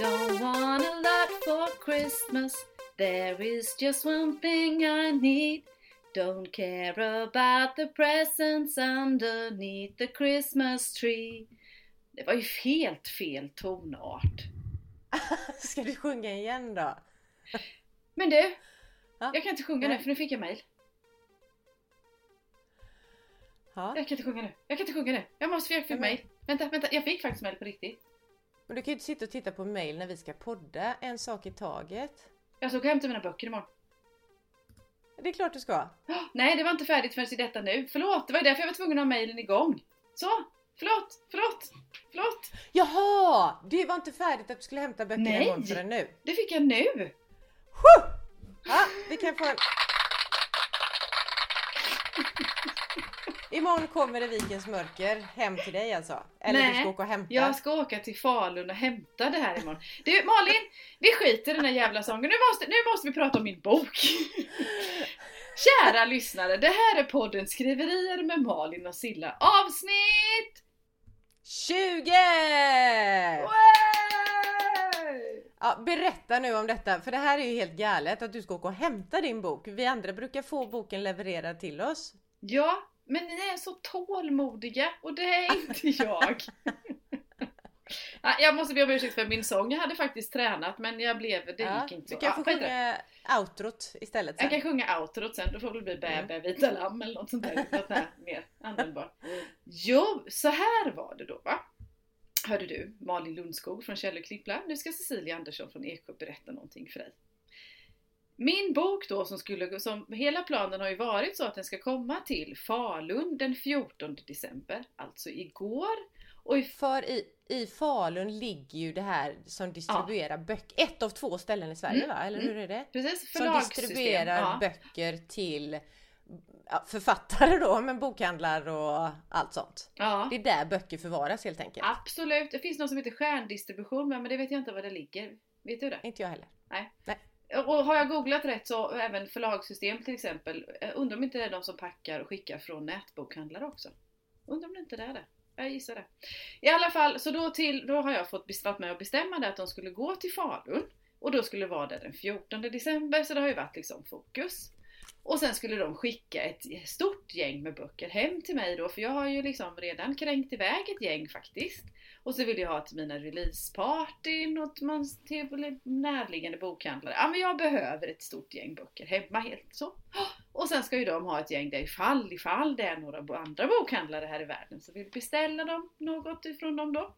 Don't want a lot for Christmas. There is just one thing I need. Don't care about the presents underneath the Christmas tree. Det var ju helt fel tonart. Ska du sjunga igen då? Men du, Ja. jag kan inte sjunga nu Nej. för nu fick jag mail. Ja. Jag kan inte sjunga nu. Jag kan inte sjunga nu. Jag måste, jag fick mail. Vänta, vänta, jag fick faktiskt mail på riktigt. Men du kan ju inte sitta och titta på mail när vi ska podda en sak i taget. Jag ska gå hämta mina böcker imorgon. Det är klart du ska. Åh, Nej, det var inte färdigt förrän i detta nu. Förlåt, det var därför jag var tvungen att ha mailen igång. Så, förlåt, förlåt, förlåt. Jaha! Det var inte färdigt att du skulle hämta böckerna Nej. imorgon förrän nu. Det fick jag nu. Ja, vi kan få en... Imorgon kommer det Vikens mörker hem till dig alltså? Eller Nej, du ska åka och hämta? Jag ska åka till Falun och hämta det här imorgon. Du Malin, vi skiter i den här jävla sången. Nu måste, nu måste vi prata om min bok. Kära lyssnare, det här är podden Skriverier med Malin och Silla. Avsnitt 20! Way! Ja, berätta nu om detta, för det här är ju helt galet att du ska åka och hämta din bok. Vi andra brukar få boken levererad till oss. Ja, men ni är så tålmodiga och det är inte jag. Ja, jag måste be om ursäkt för min sång. Jag hade faktiskt tränat men jag blev, det Ja, gick inte du så. kan få sjunga outrot istället sen. Jag kan sjunga outrot sen, då får det bli bä Mm. bä vita lamm eller något sånt där. Något där mer användbart. Jo, så här var det då va. Hörde du, Malin Lundskog från Källor Klippla. Nu ska Cecilia Andersson från Eksjö berätta någonting för dig. Min bok då som skulle, som hela planen har ju varit så att den ska komma till Falun den 14 december, alltså igår. Och i För i, i Falun ligger ju det här som distribuerar böcker, ett av två ställen i Sverige Mm, va? Eller hur är det? precis Som förlagssystem. distribuerar ja. böcker till ja, författare då, men bokhandlar och allt sånt. ja. Det är där böcker förvaras helt enkelt. Absolut, det finns något som heter stjärndistribution men det vet jag inte var det ligger. Vet du det? Inte jag heller. Och har jag googlat rätt så även förlagssystem till exempel. Eh, undrar om inte det är de som packar och skickar från nätbokhandlare också. Undrar om det inte är det. Jag gissar det. I alla fall, så då, till, då har jag fått best- varit med och bestämma det att de skulle gå till Falun. Och då skulle det vara där den 14 december, så det har ju varit liksom fokus. Och sen skulle de skicka ett stort gäng med böcker hem till mig då, för jag har ju liksom redan kränkt iväg ett gäng faktiskt. Och så vill jag ha till mina releasepartyn och till närliggande bokhandlare. Ja men jag behöver ett stort gäng böcker hemma helt så. Och sen ska ju de ha ett gäng där ifall, ifall det är några andra bokhandlare här i världen så vill beställa dem något ifrån dem då.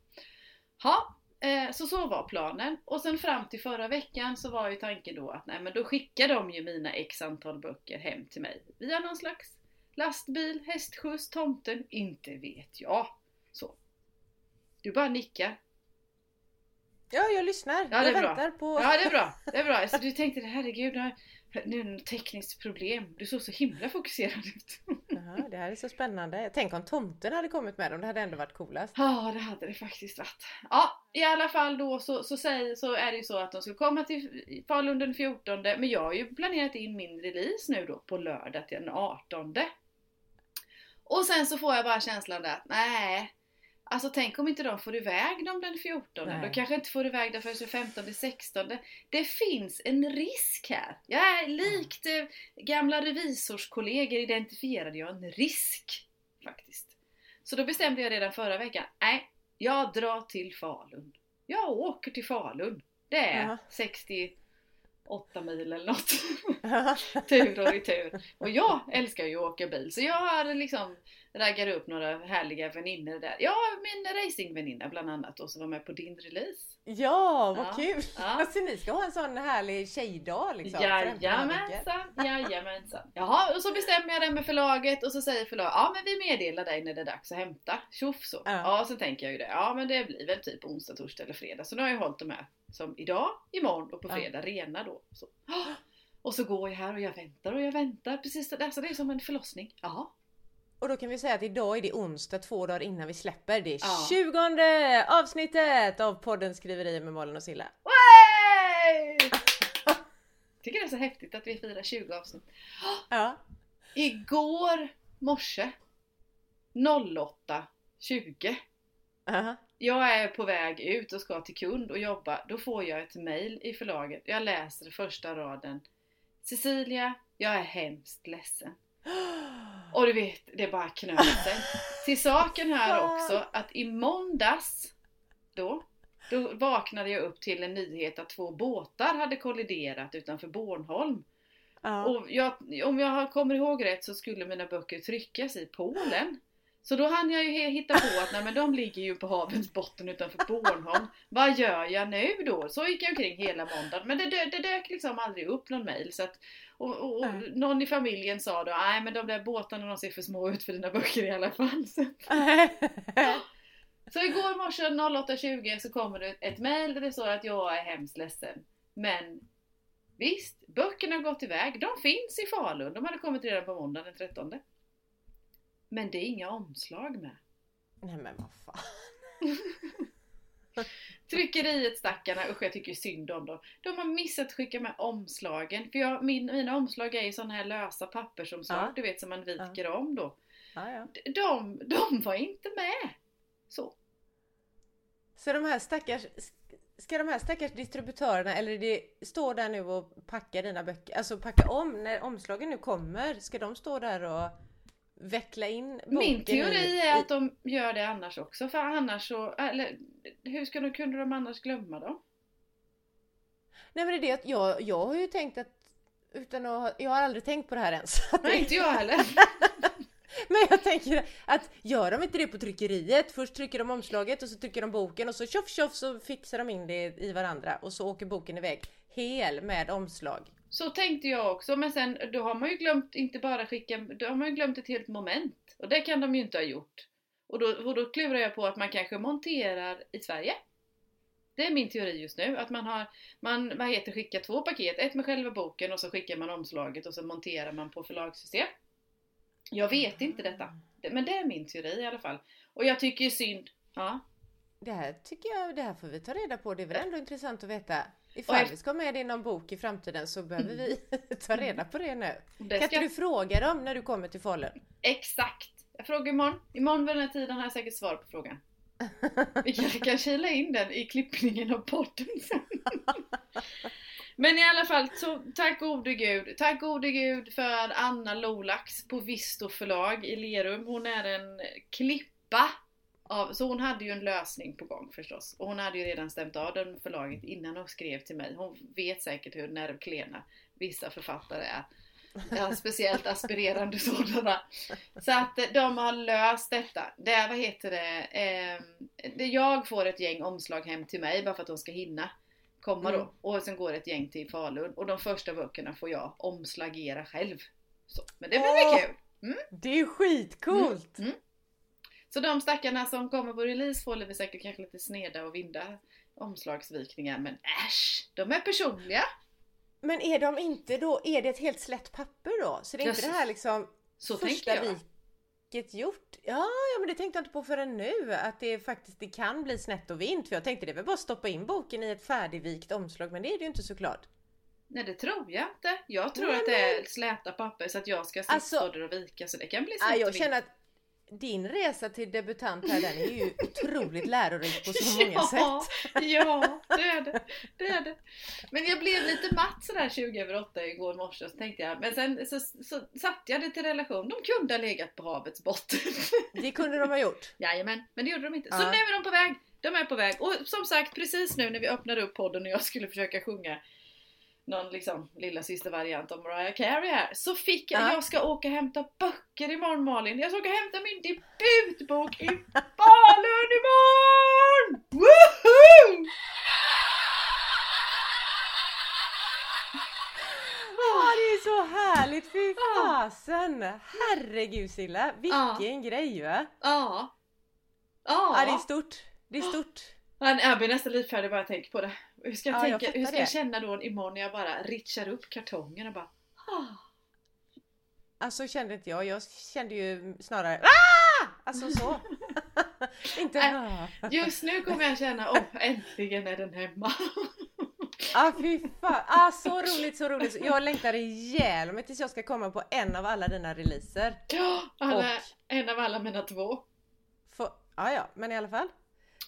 Ja, eh, så så var planen. Och sen fram till förra veckan så var ju tanken då att nej men då skickar de ju mina x antal böcker hem till mig via någon slags lastbil, hästskjuts, tomten, inte vet jag. Så. Du bara nickar. Ja, jag lyssnar. Ja, det är jag bra. väntar på... Ja det är bra, det är bra. Alltså, du tänkte herregud, nu är det något tekniskt problem. Du såg så himla fokuserad ut. Jaha, det här är så spännande. Tänk om tomten hade kommit med dem, det hade ändå varit coolast. Ja, det hade det faktiskt varit. Ja, i alla fall då så, så, säger, så är det ju så att de skulle komma till Falun den 14 men jag har ju planerat in min release nu då på lördag till den 18 Och sen så får jag bara känslan där att nej, Alltså tänk om inte de får iväg dem den 14. Nej. De kanske inte får iväg dem förrän den 15 eller 16. Det finns en risk här. Jag är likt mm. gamla revisorskollegor identifierade jag en risk faktiskt. Så då bestämde jag redan förra veckan, nej, jag drar till Falun. Jag åker till Falun. Det är mm. 60 åtta mil eller något. tur och retur. Och jag älskar ju att åka bil så jag har liksom raggar upp några härliga väninnor där. Ja, min racingväninna bland annat och som var med på din release. Ja, vad ja, kul! Ja. Alltså ni ska ha en sån härlig tjejdag liksom? Jajamensan, jajamensan! Jaha, och så bestämmer jag det med förlaget och så säger förlaget ja men vi meddelar dig när det är dags att hämta. Tjoff så! Ja. ja, så tänker jag ju det. Ja men det blir väl typ onsdag, torsdag eller fredag. Så nu har jag hållit de här som idag, imorgon och på Ja. fredag rena då. Så. Och så går jag här och jag väntar och jag väntar. Precis det där, så det är som en förlossning. Jaha. Och då kan vi säga att idag är det onsdag två dagar innan vi släpper det Ja. 20 avsnittet av podden Skriverier med Malin och Silla. Tycker det är så häftigt att vi firar 20 avsnitt. Ja. Igår morse 08.20 Aha. Jag är på väg ut och ska till kund och jobba. Då får jag ett mail i förlaget. Jag läser första raden. Cecilia, jag är hemskt ledsen. Och du vet, det bara knöt sig. Till saken här också att i måndags då, då vaknade jag upp till en nyhet att två båtar hade kolliderat utanför Bornholm. Ja. Och jag, om jag kommer ihåg rätt så skulle mina böcker tryckas i Polen. Så då hann jag ju hitta på att nej, men de ligger ju på havens botten utanför Bornholm. Vad gör jag nu då? Så gick jag omkring hela måndagen. Men det, dö- det dök liksom aldrig upp någon mail. Så att, och, och, och någon i familjen sa då, nej men de där båtarna de ser för små ut för dina böcker i alla fall. Så, så igår morse 08.20 så kommer det ett mail där det står att jag är hemskt ledsen. Men visst, böckerna har gått iväg. De finns i Falun. De hade kommit redan på måndag den 13. Men det är inga omslag med. Nej men vad fan. Tryckeriet stackarna, usch jag tycker synd om dem. De har missat att skicka med omslagen. För jag, min, mina omslag är ju sådana här lösa pappersomslag, Ja. du vet som man viker om då. Ja, ja. De, de var inte med! Så. Så de här stackars Ska de här stackars distributörerna eller det står där nu och packa dina böcker, alltså packa om när omslagen nu kommer, ska de stå där och veckla in boken Min teori är i- att de gör det annars också, för annars så, eller hur ska de, kunde de annars glömma dem? Nej men det är det att jag, jag har ju tänkt att utan att, jag har aldrig tänkt på det här ens. Nej, inte jag heller. Men jag tänker att gör de inte det på tryckeriet, först trycker de omslaget och så trycker de boken och så tjoff tjoff så fixar de in det i varandra och så åker boken iväg hel med omslag. Så tänkte jag också, men sen då har man ju glömt inte bara skicka, då har man ju glömt ett helt moment. Och det kan de ju inte ha gjort. Och då, och då klurar jag på att man kanske monterar i Sverige. Det är min teori just nu, att man har, man, vad heter skickar två paket, ett med själva boken och så skickar man omslaget och så monterar man på förlagssystem. Jag vet inte detta, men det är min teori i alla fall. Och jag tycker synd, ja, Det här tycker jag, det här får vi ta reda på. Det är väl ändå intressant att veta. Ifall vi ska ha med det i någon bok i framtiden så behöver vi ta reda på det nu. det Kan ska inte du fråga dem när du kommer till Falun? Exakt! Jag frågar imorgon. Imorgon vid den här tiden har jag säkert svar på frågan. Vi kanske kan kila in den i klippningen av podden sen. Men i alla fall, så tack gode gud. Tack gode gud för Anna Lolax på Visto förlag i Lerum. Hon är en klippa. Av, så hon hade ju en lösning på gång förstås. Och hon hade ju redan stämt av den förlaget innan hon skrev till mig. Hon vet säkert hur nervklena vissa författare är. Ja, speciellt aspirerande sådana. Så att de har löst detta. Det är, vad heter det, eh, jag får ett gäng omslag hem till mig bara för att de ska hinna komma Mm. då. Och sen går ett gäng till Falun och de första böckerna får jag omslagera själv. Så, men det blir väl kul. Det är skitcoolt! Mm. Så de stackarna som kommer på release får vi säkert kanske lite sneda och vinda omslagsvikningar men äsch, de är personliga. Men är de inte då, är det ett helt slätt papper då? Så det är inte Ja, det här liksom Så första jag. viket gjort? Ja, ja, men det tänkte jag inte på förrän nu. Att det faktiskt det kan bli snett och vint. För jag tänkte det är väl bara att stoppa in boken i ett färdigvikt omslag. Men det är det ju inte såklart. Nej det tror jag inte. Jag tror Nej, att det är släta papper så att jag ska sitta Alltså- och vika så det kan bli snett jag och vitt. känner att din resa till debutant här den är ju otroligt lärorik på så många sätt. Ja, det är det. det är det. Men jag blev lite matt sådär 20 över 8 igår morse så tänkte jag, men sen så, så satte jag det till relation. De kunde ha legat på havets botten. Det kunde de ha gjort. Jajamän, men det gjorde de inte. Så Ja. nu är de på väg. De är på väg. Och som sagt, precis nu när vi öppnade upp podden och jag skulle försöka sjunga någon liksom lilla sista variant av Mariah Carey här. Så fick jag, Ja. jag ska åka och hämta böcker imorgon Malin. Jag ska åka och hämta min debutbok i Falun imorgon! Woohoo! Ja, det är så härligt! Fy fasen! Herregud Silla, vilken grej va? Ja. Ja, det är stort. Det är stort. Men jag blir nästan livfärdig bara jag tänker på det. Hur ska jag, Ja, jag tänka, fattar hur ska jag känna då imorgon när jag bara ritchar upp kartongen och bara ah. Alltså kände inte jag. Jag kände ju snarare ah! Alltså så. inte Äh. Just nu kommer jag känna, åh äntligen är den hemma. Ah, fy fan. Ah, så roligt, så roligt. Jag längtar ihjäl mig tills jag ska komma på en av alla dina releaser. Ja, alla, Och- en av alla mina två. Få, ah, ja, men i alla fall.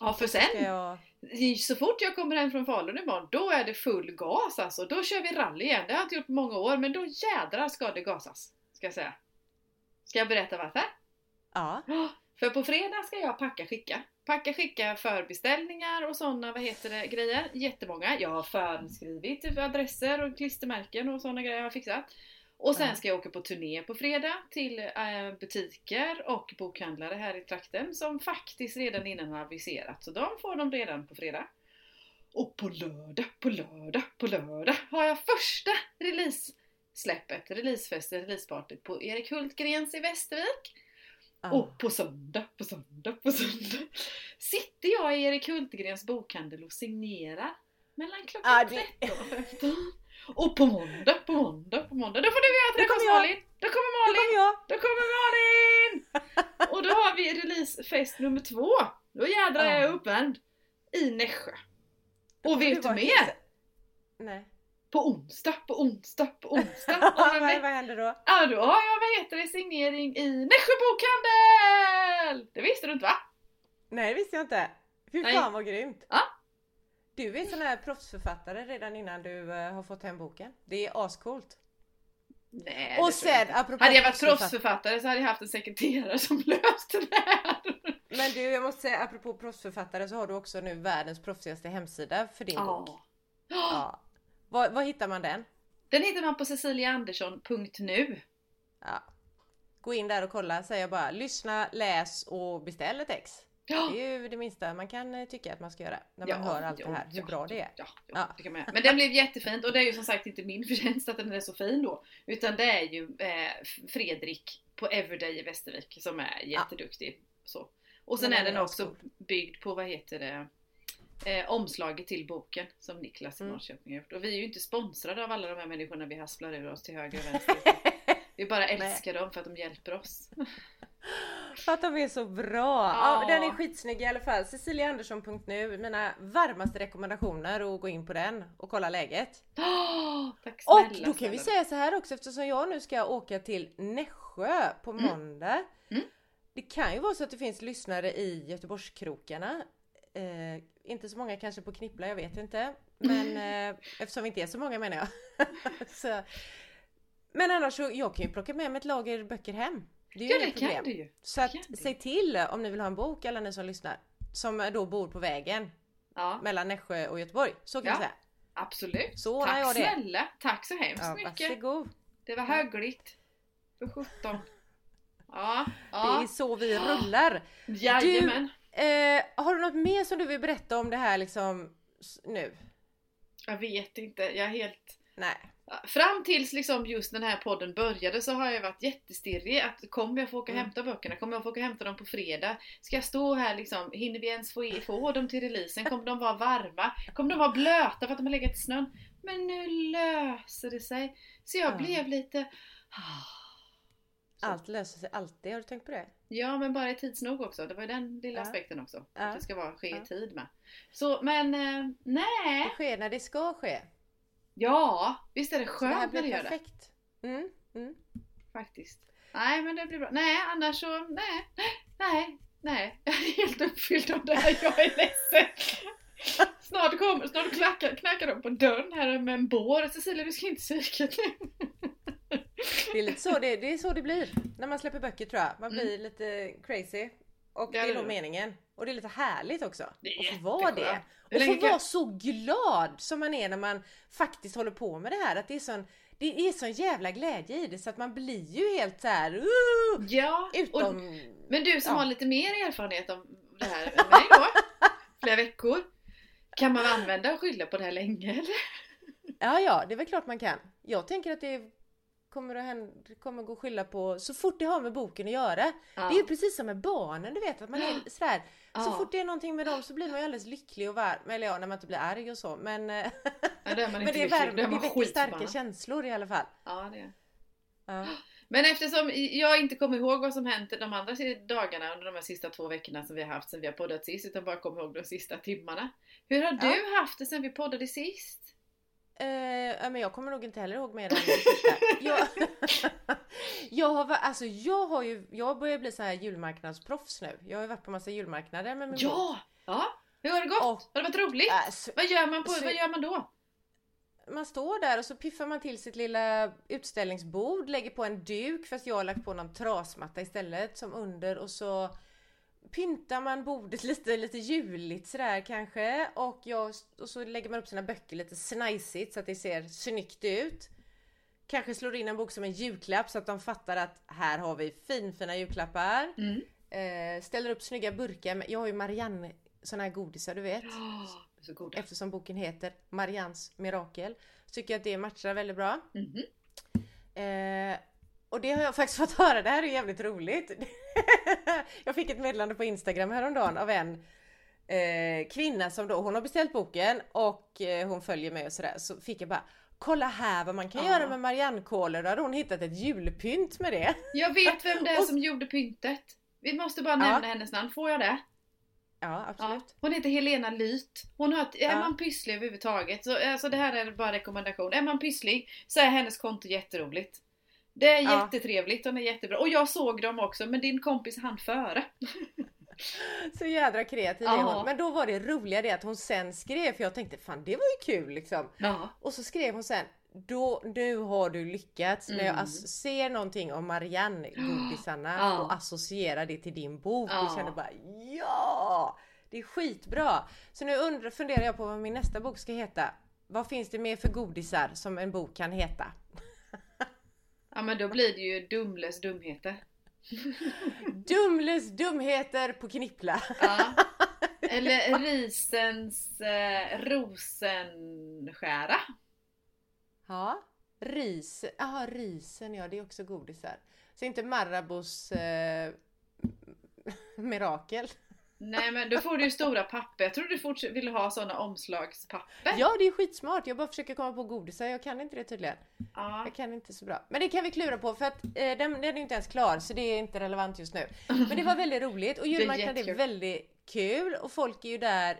Ja för sen, jag... så fort jag kommer hem från Falun imorgon, då är det full gas alltså. Då kör vi rally igen. Det har jag inte gjort på många år, men då jädrar ska det gasas. Ska jag säga. Ska jag berätta varför? Ja. För på fredag ska jag packa skicka. Packa skicka förbeställningar och sådana, vad heter det, grejer. Jättemånga. Jag har förskrivit adresser och klistermärken och sådana grejer jag har fixat. Och sen ska jag åka på turné på fredag till eh, butiker och bokhandlare här i trakten som faktiskt redan innan har aviserat. Så de får de redan på fredag. Och på lördag, på lördag, på lördag har jag första release-släppet, releasefesten, releasepartyt på Erik Hultgrens i Västervik. ja. Och på söndag, på söndag, på söndag sitter jag i Erik Hultgrens bokhandel och signerar mellan klockan Ja, det- 13 och 15. Och på måndag, på måndag, på måndag, då får du Då träffas kommer. Malin! Då kommer Då Malin! kommer jag! Då kommer Malin! Och då har vi releasefest nummer två. Då jädrar är jag Ja. uppvärmd. I Nässjö. Då Och vet du mer? Nej. På onsdag, på onsdag, på onsdag. vad, vad händer då? Ja, då har jag vad heter det, signering i Nässjö bokhandel! Det visste du inte va? Nej det visste jag inte. Fy Nej. fan vad grymt. Ja. Du är sån här proffsförfattare redan innan du eh, har fått hem boken. Det är ascoolt. Nej, Och jag sen apropå Hade jag varit proffsförfattare- så hade jag haft en sekreterare som löste det här. Men du, jag måste säga apropå proffsförfattare så har du också nu världens proffsigaste hemsida för din bok. Ja. Ja. Var, var hittar man den? Den hittar man på ceciliaandersson.nu. Ja. Gå in där och kolla säger jag bara. Lyssna, läs och beställ ett ex. Ja. Det är ju det minsta man kan eh, tycka att man ska göra när man Ja, hör allt ja, det här. Hur bra det är. Ja, det kan man göra. Men den blev jättefint och det är ju som sagt inte min förtjänst att den är så fin då. Utan det är ju eh, Fredrik på Everyday i Västervik som är jätteduktig. Så. Och sen är den också byggd på, vad heter det, eh, omslaget till boken som Niklas i Mm. Norrköping har gjort. Och vi är ju inte sponsrade av alla de här människorna vi hasplar ur oss till höger och vänster. Vi bara älskar dem för att de hjälper oss. Att de är så bra! Ja. Den är skitsnygg i alla fall. ceciliaandersson.nu, mina varmaste rekommendationer att gå in på den och kolla läget. Åh, tack Och snälla, då kan vi snälla. säga så här också eftersom jag nu ska åka till Nässjö på Mm. måndag. Mm. Det kan ju vara så att det finns lyssnare i Göteborgskrokarna. Eh, inte så många kanske på Knippla, jag vet inte. Men eh, eftersom vi inte är så många menar jag. så. Men annars så, jag kan ju plocka med mig ett lager böcker hem. Det är ju Ja det inget kan problem. du ju. Så att du. säg till om ni vill ha en bok alla ni som lyssnar. Som då bor på vägen Ja, mellan Nässjö och Göteborg. Så kan Ja. säga. absolut. Så Tack jag det. snälla. Tack så hemskt Ja, mycket. varsågod. Det var högligt. För sjutton. Ja, Det ja. är så vi rullar. Jajamän. Eh, har du något mer som du vill berätta om det här liksom nu? Jag vet inte. Jag är helt... Nej. Fram tills liksom just den här podden började så har jag varit jättestirrig. Att kommer jag få åka och Mm. hämta böckerna? Kommer jag få åka och hämta dem på fredag? Ska jag stå här liksom? Hinner vi ens få, få dem till releasen? Kommer de vara varma? Kommer de vara blöta för att de har legat i snön? Men nu löser det sig. Så jag Ja. blev lite... Så. Allt löser sig alltid. Har du tänkt på det? Ja men bara i tids nog också. Det var ju den lilla Ja. aspekten också. Ja. Att det ska vara ske Ja. i tid med. Så men eh, nej. Det sker när det ska ske. Ja, visst är det Så det här skönt när blir det gör det. perfekt. Mm, mm. Faktiskt. Nej men det blir bra. Nej annars så, nej, nej, nej. Jag är helt uppfylld av det här. Jag är ledsen. Snart kommer, snart knackar, knackar de på dörren här med en bår. Cecilia du ska inte psyka nu. Det är lite så det, det är så det blir när man släpper böcker tror jag. Man blir lite crazy. Och det är det nog är det. meningen. Och det är lite härligt också. Det att få vara det. Och få vara så glad som man är när man faktiskt håller på med det här. Att det är sån, det är sån jävla glädje i det så att man blir ju helt så här. Uh, Ja, och, utom... men du som Ja. har lite mer erfarenhet om det här än mig då. Flera veckor. Kan man använda och skylla på det här länge eller? Ja, ja, det är väl klart man kan. Jag tänker att det kommer att, hända, det kommer gå att skylla på så fort det har med boken att göra. Ja. Det är ju precis som med barnen, du vet att man är sådär. Så Ja. fort det är någonting med dem så blir man ju alldeles lycklig och varm. Eller ja, när man inte blir arg och så. Men, eh, Ja, då är men det, är värme, det väcker starka känslor i alla fall. Ja, det är. Ja. Men eftersom jag inte kommer ihåg vad som hänt de andra dagarna under de här sista två veckorna som vi har haft sen vi har poddat sist, utan bara kommer ihåg de sista timmarna. Hur har du haft det sen vi poddade sist? Ja, men jag kommer nog inte heller ihåg mer än jag, jag, har, alltså, jag har ju, jag börjar bli så här julmarknadsproffs nu. Jag har ju varit på massa julmarknader med min. Ja! Ja, hur har det gått? Och- har det varit roligt? Äh, så- vad, gör man på, så- vad gör man då? man står där och så piffar man till sitt lilla utställningsbord, lägger på en duk fast jag har lagt på någon trasmatta istället som under och så pyntar man bordet lite, lite juligt sådär kanske och, jag, och så lägger man upp sina böcker lite snajsigt så att det ser snyggt ut. Kanske slår in en bok som en julklapp så att de fattar att här har vi finfina julklappar. Mm. Eh, ställer upp snygga burkar. Jag har ju Marianne, såna här godisar du vet. Oh. Eftersom boken heter Marians mirakel. Så tycker jag att det matchar väldigt bra. Mhm. Eh, och det har jag faktiskt fått höra, det här är jävligt roligt. jag fick ett meddelande på Instagram häromdagen av en eh, kvinna som då, hon har beställt boken och eh, hon följer med och sådär. Så fick jag bara Kolla här vad man kan Ja. göra med Mariannekolor. Då hade hon hittat ett julpynt med det. Jag vet vem det är Och- som gjorde pyntet. Vi måste bara nämna hennes namn, får jag det? Ja Ja. absolut. Hon heter Helena Lyth. Hon har, är Ja. man pysslig överhuvudtaget, så alltså det här är bara rekommendation. Är man pysslig så är hennes konto jätteroligt. Det är Ja. jättetrevligt, hon är jättebra. Och jag såg dem också, men din kompis hann före. Så jädra kreativ är hon. Men då var det roliga det att hon sen skrev, för jag tänkte fan det var ju kul liksom. Ja. Och så skrev hon sen då, nu har du lyckats när jag Mm. ser någonting om Marianne godisarna Ja. och associerar det till din bok Ja. och känner bara ja! Det är skitbra! Så nu undrar, funderar jag på vad min nästa bok ska heta. Vad finns det mer för godisar som en bok kan heta? ja, men då blir det ju Dumles dumheter. Dumles dumheter på Knippla! Ja. Eller risens eh, rosenskära. Ja, ris, aha, risen ja det är också godisar. Så inte Marabous eh, mirakel. Nej men då får du ju stora papper. Jag tror du forts- vill ha sådana omslagspapper. Ja det är skitsmart, jag bara försöker komma på godisar, jag kan inte det tydligen. Ja. Jag kan inte så bra. Men det kan vi klura på för att eh, den, den är ju inte ens klar så det är inte relevant just nu. Men det var väldigt roligt och julmarknaden är jättekul. väldigt kul och folk är ju där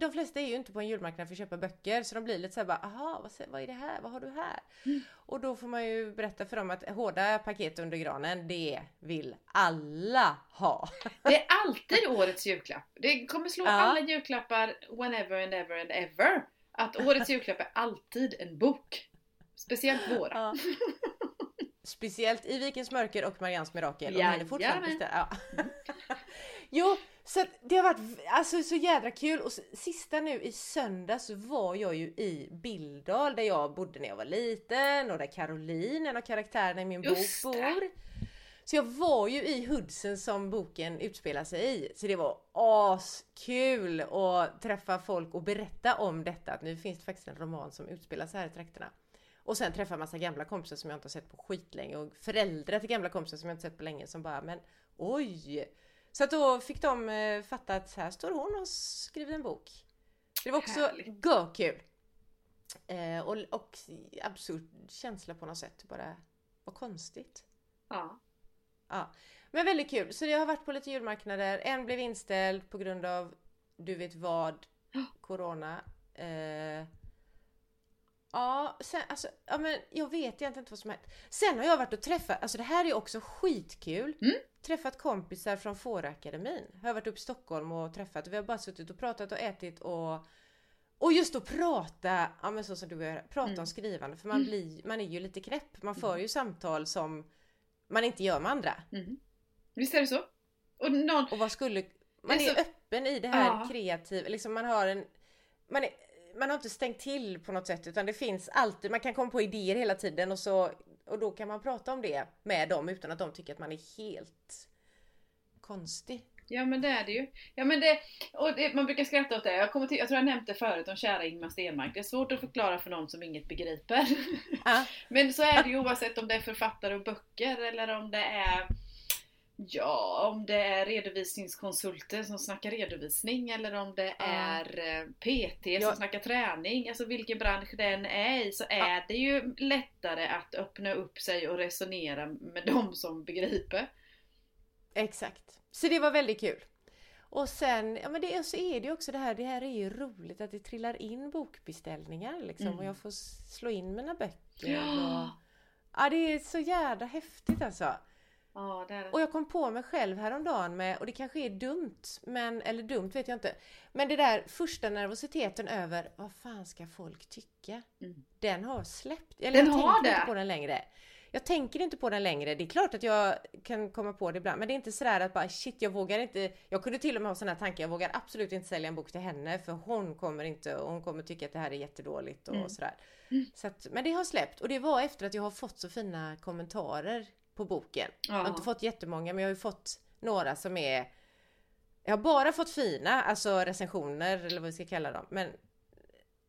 de flesta är ju inte på en julmarknad för att köpa böcker så de blir lite såhär bara aha vad, vad är det här, vad har du här? Mm. Och då får man ju berätta för dem att hårda paket under granen det vill alla ha. Det är alltid årets julklapp. Det kommer slå Ja. alla julklappar whenever and ever and ever. Att årets julklapp är alltid en bok. Speciellt våra. Ja. Speciellt i Vikens mörker och Marians mirakel. Och fortfarande ja. Jo, så att det har varit alltså, så jädra kul. Och sista nu i söndags var jag ju i Bildal där jag bodde när jag var liten och där Caroline, en av karaktärerna i min Just bok, det. bor. Så jag var ju i Hudson som boken utspelar sig i. Så det var askul att träffa folk och berätta om detta. Att nu finns det faktiskt en roman som utspelar sig här i trakterna. Och sen träffa massa gamla kompisar som jag inte har sett på skitlänge och föräldrar till gamla kompisar som jag inte sett på länge som bara men oj! Så att då fick de eh, fatta att här står hon och skriver en bok. Det var också görkul! Eh, och, och absurd känsla på något sätt. Bara, vad konstigt. Ja. Ja, men väldigt kul. Så jag har varit på lite julmarknader. En blev inställd på grund av du vet vad, Corona. Eh, ja, sen, alltså, ja, men jag vet egentligen inte vad som hänt. Sen har jag varit och träffat, alltså det här är också skitkul. Mm. Träffat kompisar från Fårakademin. Har jag varit uppe i Stockholm och träffat. Vi har bara suttit och pratat och ätit och och just att prata, ja men så som du gör, prata Mm. om skrivande. För man, blir, man är ju lite knäpp. Man för ju samtal som man inte gör med andra. Mm. Visst är det så? Och någon... Och vad skulle... Man Det är öppen i det här Ja. kreativa, liksom man har en... Man, är, man har inte stängt till på något sätt utan det finns alltid, man kan komma på idéer hela tiden och så och då kan man prata om det med dem utan att de tycker att man är helt konstig. Ja men det är det ju. Ja men det, och det, man brukar skratta åt det. Jag, kommer till, jag tror jag nämnde förut om kära Ingmar Stenmark. Det är svårt att förklara för någon som inget begriper. Ja. men så är det ju oavsett om det är författare och böcker eller om det är Ja, om det är redovisningskonsulter som snackar redovisning eller om det Ja. är eh, PT som Ja. snackar träning. Alltså vilken bransch den är i så är det ju lättare att öppna upp sig och resonera med de som begriper. Exakt. Så det var väldigt kul. Och sen, ja men det, så är det ju också det här, det här är ju roligt att det trillar in bokbeställningar liksom Mm. och jag får slå in mina böcker och... Ja det är så jävla häftigt alltså. Ja, det det. Och jag kom på mig själv häromdagen med, och det kanske är dumt, men, eller dumt vet jag inte. Men det där första nervositeten över vad fan ska folk tycka? Mm. Den har släppt. Eller Den jag har tänker det? inte på den längre. Jag tänker inte på den längre. Det är klart att jag kan komma på det ibland. Men det är inte sådär att bara shit jag vågar inte. Jag kunde till och med ha sådana tankar. Jag vågar absolut inte sälja en bok till henne för hon kommer inte och hon kommer tycka att det här är jättedåligt och Mm. sådär. Så att, men det har släppt och det var efter att jag har fått så fina kommentarer på boken. Jag har inte Ja. fått jättemånga men jag har ju fått några som är Jag har bara fått fina, alltså recensioner eller vad vi ska kalla dem. Men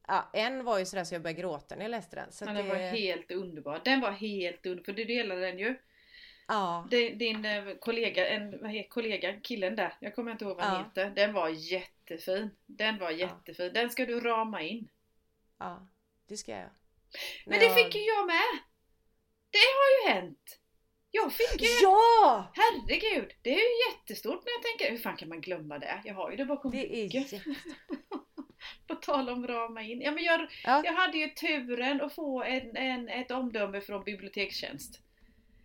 ja, en var ju sådär så jag började gråta när jag läste den. Så Ja, att den det, var helt underbar. Den var helt underbar, för du delade den ju. ja, Din, din eh, kollega, en, vad heter kollega, killen där, jag kommer inte ihåg vad han Ja. heter. Den var jättefin. Den var jättefin. Den ska du rama in. ja, det ska jag. Men det fick ju jag med! Det har ju hänt! Fick ju... Ja! Herregud! Det är ju jättestort när jag tänker, hur fan kan man glömma det? Jag har ju det bakom Det är ryggen. jätte... På tal om rama in. Ja, men jag, Ja. jag hade ju turen att få en, en, ett omdöme från bibliotekstjänst.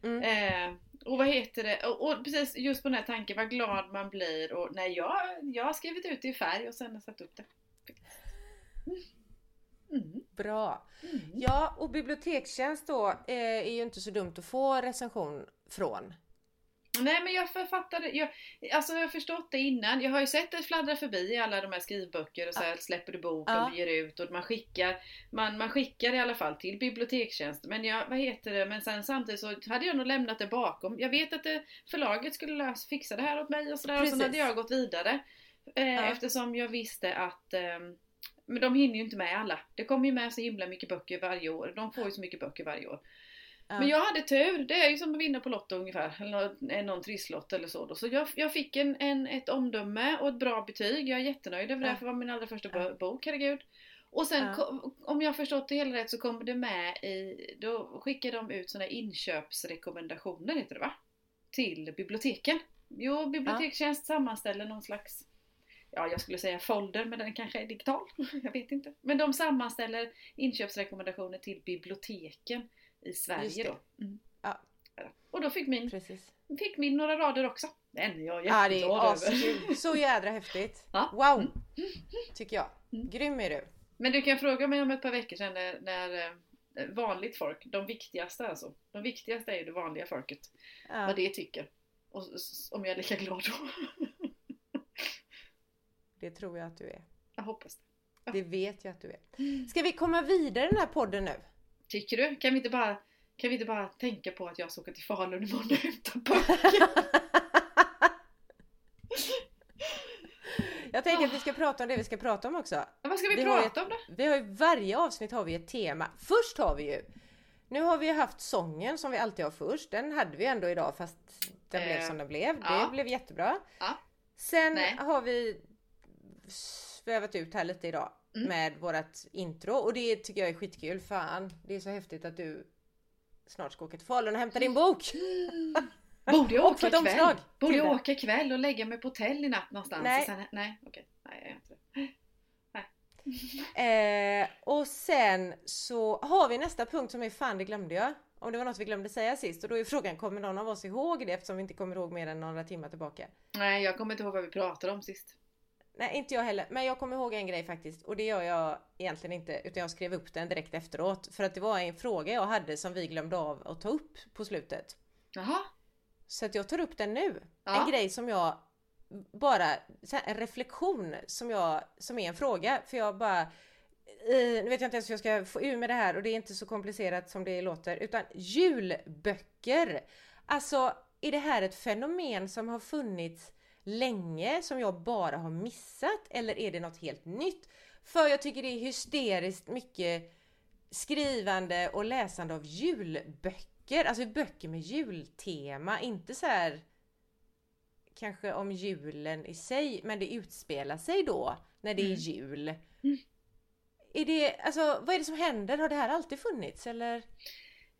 Mm. Eh, och vad heter det? Och, och precis just på den här tanken, vad glad man blir. Och nej, jag, jag har skrivit ut det i färg och sen satt upp det. Mm. Bra. Mm. Ja, och bibliotekstjänst då eh, är ju inte så dumt att få recension från. Nej men jag författade, jag, alltså jag har förstått det innan. Jag har ju sett det fladdra förbi i alla de här skrivböcker och så här, släpper du bok Ja. och ger ut och man skickar, man, man skickar i alla fall till bibliotekstjänst. Men jag, vad heter det, men sen samtidigt så hade jag nog lämnat det bakom. Jag vet att det, förlaget skulle lösa, fixa det här åt mig och sådär och sen hade jag gått vidare. Eh, Ja. Eftersom jag visste att ehm, men de hinner ju inte med alla. Det kommer ju med så himla mycket böcker varje år. De får ju så mycket böcker varje år. Ja. Men jag hade tur, det är ju som att vinna på Lotto ungefär, eller någon, trisslott eller så. Då. Så jag, jag fick en, en, ett omdöme och ett bra betyg, jag är jättenöjd över det, Ja. för det var min allra första Ja. bo- bok, herregud. Och sen, kom, om jag förstått det hela rätt så kommer det med i, då skickar de ut sådana inköpsrekommendationer, heter det va? Till biblioteken. Jo, bibliotekstjänst sammanställer någon slags Ja, jag skulle säga folder, men den kanske är digital. Jag vet inte. Men de sammanställer inköpsrekommendationer till biblioteken i Sverige då. Mm. Ja. Och då fick min, Precis. fick min några rader också. Den är jag Ja, jätteglad är över. Så jädra häftigt. Ja. Wow! Tycker jag. Mm. Grym är du. Men du kan fråga mig om ett par veckor sedan när, när eh, vanligt folk, de viktigaste alltså. De viktigaste är ju det vanliga folket. Ja. Vad det tycker. Och om jag är lika glad då. Det tror jag att du är. Jag hoppas det. Det vet jag att du är. Ska vi komma vidare i den här podden nu? Tycker du? Kan vi inte bara, kan vi inte bara tänka på att jag ska åka till Falun imorgon och hämta böcker? Jag tänker att vi ska prata om det vi ska prata om också. Vad ska vi Vi prata ett- om då? Vi har ju varje avsnitt har vi ett tema. Först har vi ju Nu har vi haft sången som vi alltid har först. Den hade vi ändå idag fast den blev Eh, som den blev. Det ja. blev jättebra. Ja. Sen Nej. har vi svävat ut här lite idag Mm. med vårat intro och det tycker jag är skitkul. Fan, det är så häftigt att du snart ska åka till Falun och hämta din bok. Borde jag åka ikväll? omslag Borde jag åka ikväll och lägga mig på hotell i natt någonstans? Nej. Sen, nej, okej. Nej, jag gör inte det. Eh, och sen så har vi nästa punkt som är fan det glömde jag. Om det var något vi glömde säga sist och då är frågan kommer någon av oss ihåg det eftersom vi inte kommer ihåg mer än några timmar tillbaka. Nej, jag kommer inte ihåg vad vi pratade om sist. Nej inte jag heller men jag kommer ihåg en grej faktiskt och det gör jag egentligen inte utan jag skrev upp den direkt efteråt för att det var en fråga jag hade som vi glömde av att ta upp på slutet. Jaha. Så att jag tar upp den nu. Ja. En grej som jag bara, en reflektion som jag, som är en fråga för jag bara eh, nu vet jag inte ens hur jag ska få ur med det här och det är inte så komplicerat som det låter utan julböcker. Alltså är det här ett fenomen som har funnits länge som jag bara har missat eller är det något helt nytt? För jag tycker det är hysteriskt mycket skrivande och läsande av julböcker, alltså böcker med jultema, inte så här kanske om julen i sig, men det utspelar sig då när det är Mm. jul. Mm. Är det, alltså vad är det som händer? Har det här alltid funnits eller?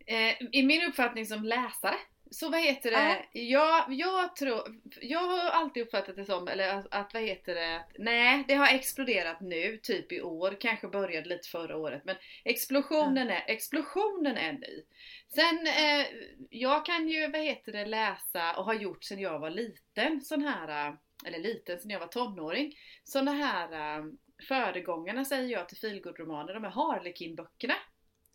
Eh, I min uppfattning som läsare så vad heter det? Jag, jag tror, jag har alltid uppfattat det som, eller att, att vad heter det? att- Nej, det har exploderat nu, typ i år, kanske började lite förra året, men explosionen är, explosionen är ny. Sen, eh, jag kan ju, vad heter det, läsa och har gjort sedan jag var liten, sån här, eh, eller liten, sedan jag var tonåring, såna här eh, föregångarna säger jag till feelgood-romaner, de här Harlequin-böckerna.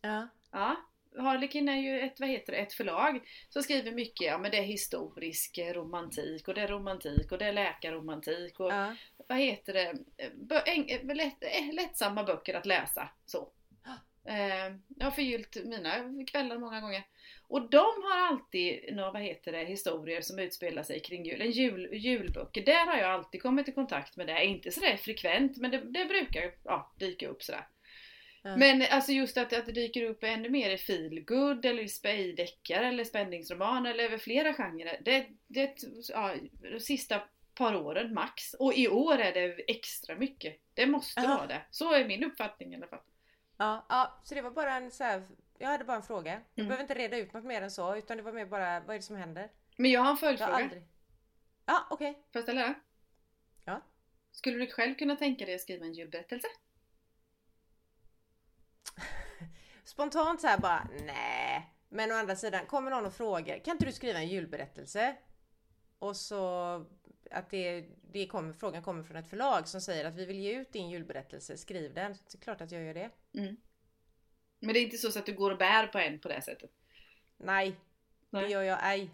Ja. Ja, Harlequin är ju ett, vad heter det, ett förlag som skriver mycket, ja men det är historisk eh, romantik och det är romantik och det är läkarromantik och ja. vad heter det, bö, eng, eh, lätt, eh, lättsamma böcker att läsa. Så. Eh, jag har förgyllt mina kvällar många gånger. Och de har alltid några, vad heter det, historier som utspelar sig kring jul. En jul, julböcker. Där har jag alltid kommit i kontakt med det. Inte sådär frekvent men det, det brukar ja, dyka upp sådär. Ja. Men alltså just att, att det dyker upp ännu mer i feelgood eller i spejdeckare eller spänningsroman eller över flera genrer. Det, det ja, de sista par åren max. Och i år är det extra mycket. Det måste Aha. vara det. Så är min uppfattning i alla fall. Ja, ja, så det var bara en så här, jag hade bara en fråga. Jag Mm. behöver inte reda ut något mer än så utan det var mer bara, vad är det som händer? Men jag har en följdfråga. aldrig... Ja, okej. Får jag ställa den? Ja. Skulle du själv kunna tänka dig att skriva en julberättelse? Spontant så här bara, nej. Men å andra sidan, kommer någon och frågar, kan inte du skriva en julberättelse? Och så att det, det kommer, frågan kommer från ett förlag som säger att vi vill ge ut din julberättelse, skriv den. Så det är klart att jag gör det. Men det är inte så att du går och bär på en på det sättet? Nej, Nej. det gör jag ej.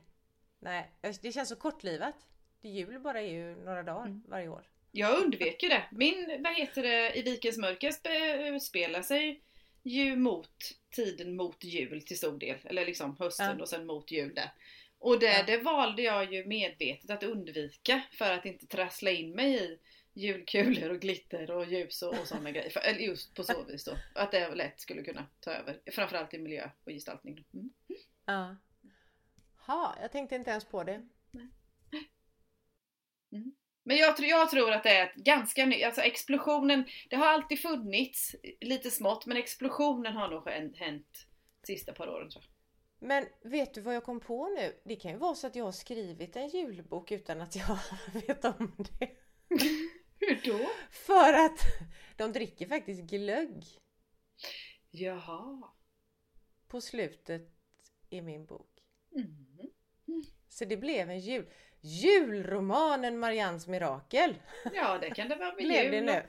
Nej, det känns så kortlivat. Det jul bara är ju några dagar Mm. varje år. Jag undvek ju det. Min, vad heter det, I Vikens mörker spe- utspelar sig ju mot tiden mot jul till stor del. Eller liksom hösten Ja. och sen mot jul där. Och det, Ja. det valde jag ju medvetet att undvika för att inte trassla in mig i julkulor och glitter och ljus och, och sådana grejer. För, just på så vis då. Att det lätt skulle kunna ta över. Framförallt i miljö och gestaltning. Mm. Ja. Ha, jag tänkte inte ens på det. Men jag, tror- jag tror att det är ett ganska nytt, alltså explosionen, det har alltid funnits lite smått men explosionen har nog hänt, sista par åren tror jag. Men vet du vad jag kom på nu? Det kan ju vara så att jag har skrivit en julbok utan att jag vet om det. Hur då? För att de dricker faktiskt glögg Jaha. på slutet i min bok. Mm. Så det blev en jul... Julromanen Marians mirakel Ja det kan det vara med jul nu.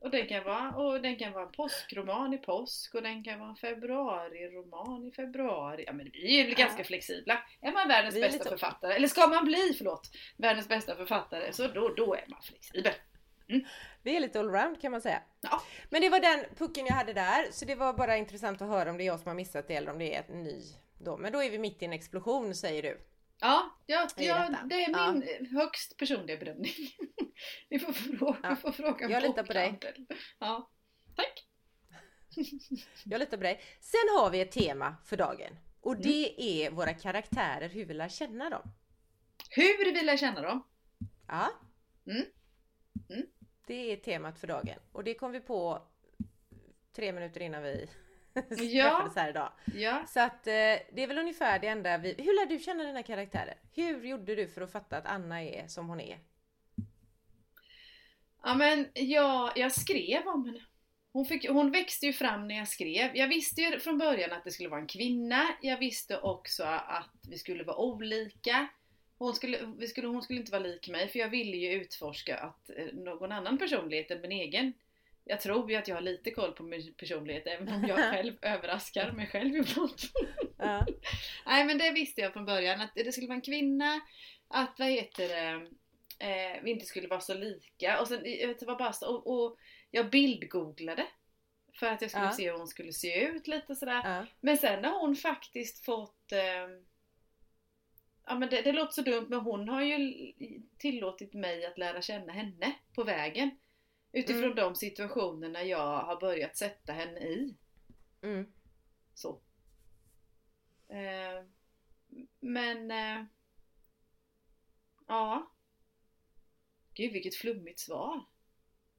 och, den kan vara, och den kan vara påskroman i påsk och den kan vara februariroman i februari. Ja men vi är ju Ja. ganska flexibla. Är man världens är bästa lite- författare, eller ska man bli, förlåt, världens bästa författare så då, då är man flexibel. Vi är lite allround kan man säga. Ja. Men det var den pucken jag hade där, så det var bara intressant att höra om det är jag som har missat det eller om det är en ny. Då. Men då är vi mitt i en explosion säger du. Ja, ja, ja det är min högst personliga bedömning. Ni får fråga, Ja, får fråga jag litar på dig. Ja, tack. Jag litar på dig. Sen har vi ett tema för dagen. Och Mm. det är våra karaktärer, hur vi lär känna dem. Hur vill jag känna dem? Ja. Mm. Mm. Det är temat för dagen. Och det kom vi på tre minuter innan vi Ja. träffades här idag. Ja, Så att eh, det är väl ungefär det enda vi... Hur lär du känna dina karaktärer? Hur gjorde du för att fatta att Anna är som hon är? ja men jag, jag skrev om henne. Hon, fick, hon växte ju fram när jag skrev. Jag visste ju från början att det skulle vara en kvinna. Jag visste också att vi skulle vara olika. Hon skulle, vi skulle, hon skulle inte vara lik mig för jag ville ju utforska att eh, någon annan personlighet än min egen. Jag tror ju att jag har lite koll på min personlighet även om jag själv överraskar mig själv ibland. Ja. Nej men det visste jag från början att det skulle vara en kvinna, att vad heter det, eh, vi inte skulle vara så lika och sen det var bara så, och, och jag bildgooglade för att jag skulle Ja. se hur hon skulle se ut lite sådär. Ja. Men sen har hon faktiskt fått eh, Ja men det, det låter så dumt men hon har ju tillåtit mig att lära känna henne på vägen. Utifrån Mm. de situationerna jag har börjat sätta henne i. Mm. Så. Eh, men... Eh, ja. Gud vilket flummigt svar.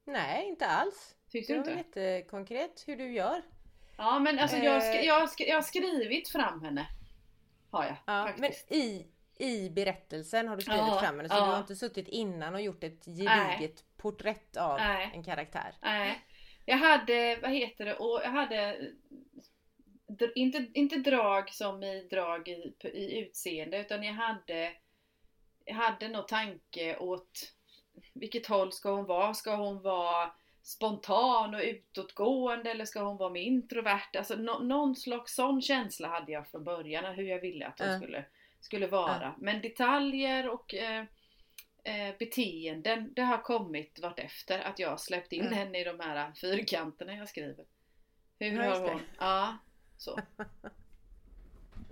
Nej, inte alls. Tyckte Det du var inte? jättekonkret hur du gör. Ja men alltså jag, har sk- Eh. jag, har sk- jag har skrivit fram henne. har jag Ja, men faktiskt. i, i berättelsen har du skrivit Ja, fram henne så ja. du har inte suttit innan och gjort ett gediget porträtt av Nej. en karaktär. Nej. Jag hade, vad heter det, och jag hade inte, inte drag som i drag i, i utseende utan jag hade jag hade nog tanke åt vilket håll ska hon vara? Ska hon vara spontan och utåtgående eller ska hon vara mer introvert? Alltså nå- någon slags sån känsla hade jag från början hur jag ville att hon Ja. skulle, skulle vara. Men detaljer och eh, eh, beteenden, det har kommit vartefter att jag har släppt in Mm. henne i de här fyrkanterna jag skriver. Hur Ja, har hon? Ja, så.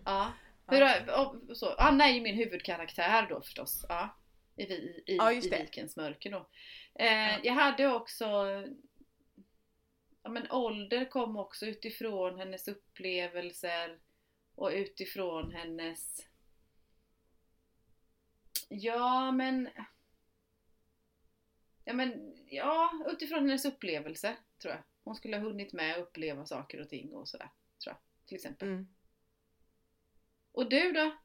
Ja. Hur har, och, så. Anna är ju min huvudkaraktär då förstås. Ja. I, i, i, Ja, i. Vikens mörker då. Eh, Ja. Jag hade också ja, men ålder kom också utifrån hennes upplevelser och utifrån hennes Ja men Ja men ja, utifrån hennes upplevelser tror jag. Hon skulle ha hunnit med att uppleva saker och ting och sådär. Tror jag. Till exempel. Mm. Och du då?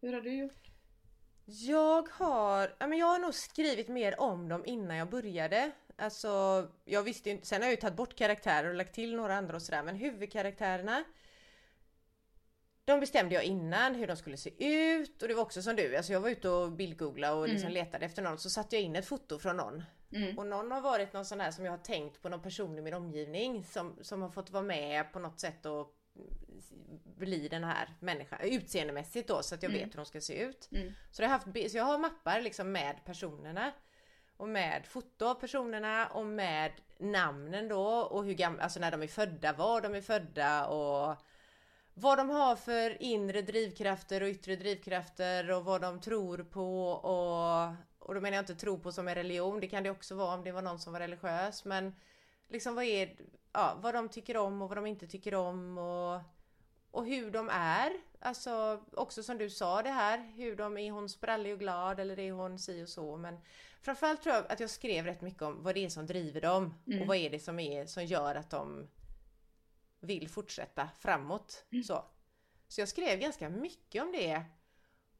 Hur har du gjort? Jag har, ja, men jag har nog skrivit mer om dem innan jag började. Alltså, jag visste ju inte, sen har jag ju tagit bort karaktärer och lagt till några andra och sådär men huvudkaraktärerna de bestämde jag innan hur de skulle se ut och det var också som du, alltså jag var ute och bildgooglade och liksom Mm. letade efter någon så satte jag in ett foto från någon. Mm. Och någon har varit någon sån här som jag har tänkt på någon person i min omgivning som, som har fått vara med på något sätt och bli den här människan utseendemässigt då så att jag Mm. vet hur de ska se ut. Mm. Så, jag har haft, så jag har mappar liksom med personerna och med foto av personerna och med namnen då och hur gamla, alltså när de är födda, var de är födda och vad de har för inre drivkrafter och yttre drivkrafter och vad de tror på och, och då menar jag inte tro på som en religion, det kan det också vara om det var någon som var religiös men liksom vad är, ja, vad de tycker om och vad de inte tycker om och, och hur de är. Alltså också som du sa det här, hur de är hon sprallig och glad eller är hon si och så men framförallt tror jag att jag skrev rätt mycket om vad det är som driver dem Mm. och vad är det som är som gör att de vill fortsätta framåt. Mm. Så. så jag skrev ganska mycket om det.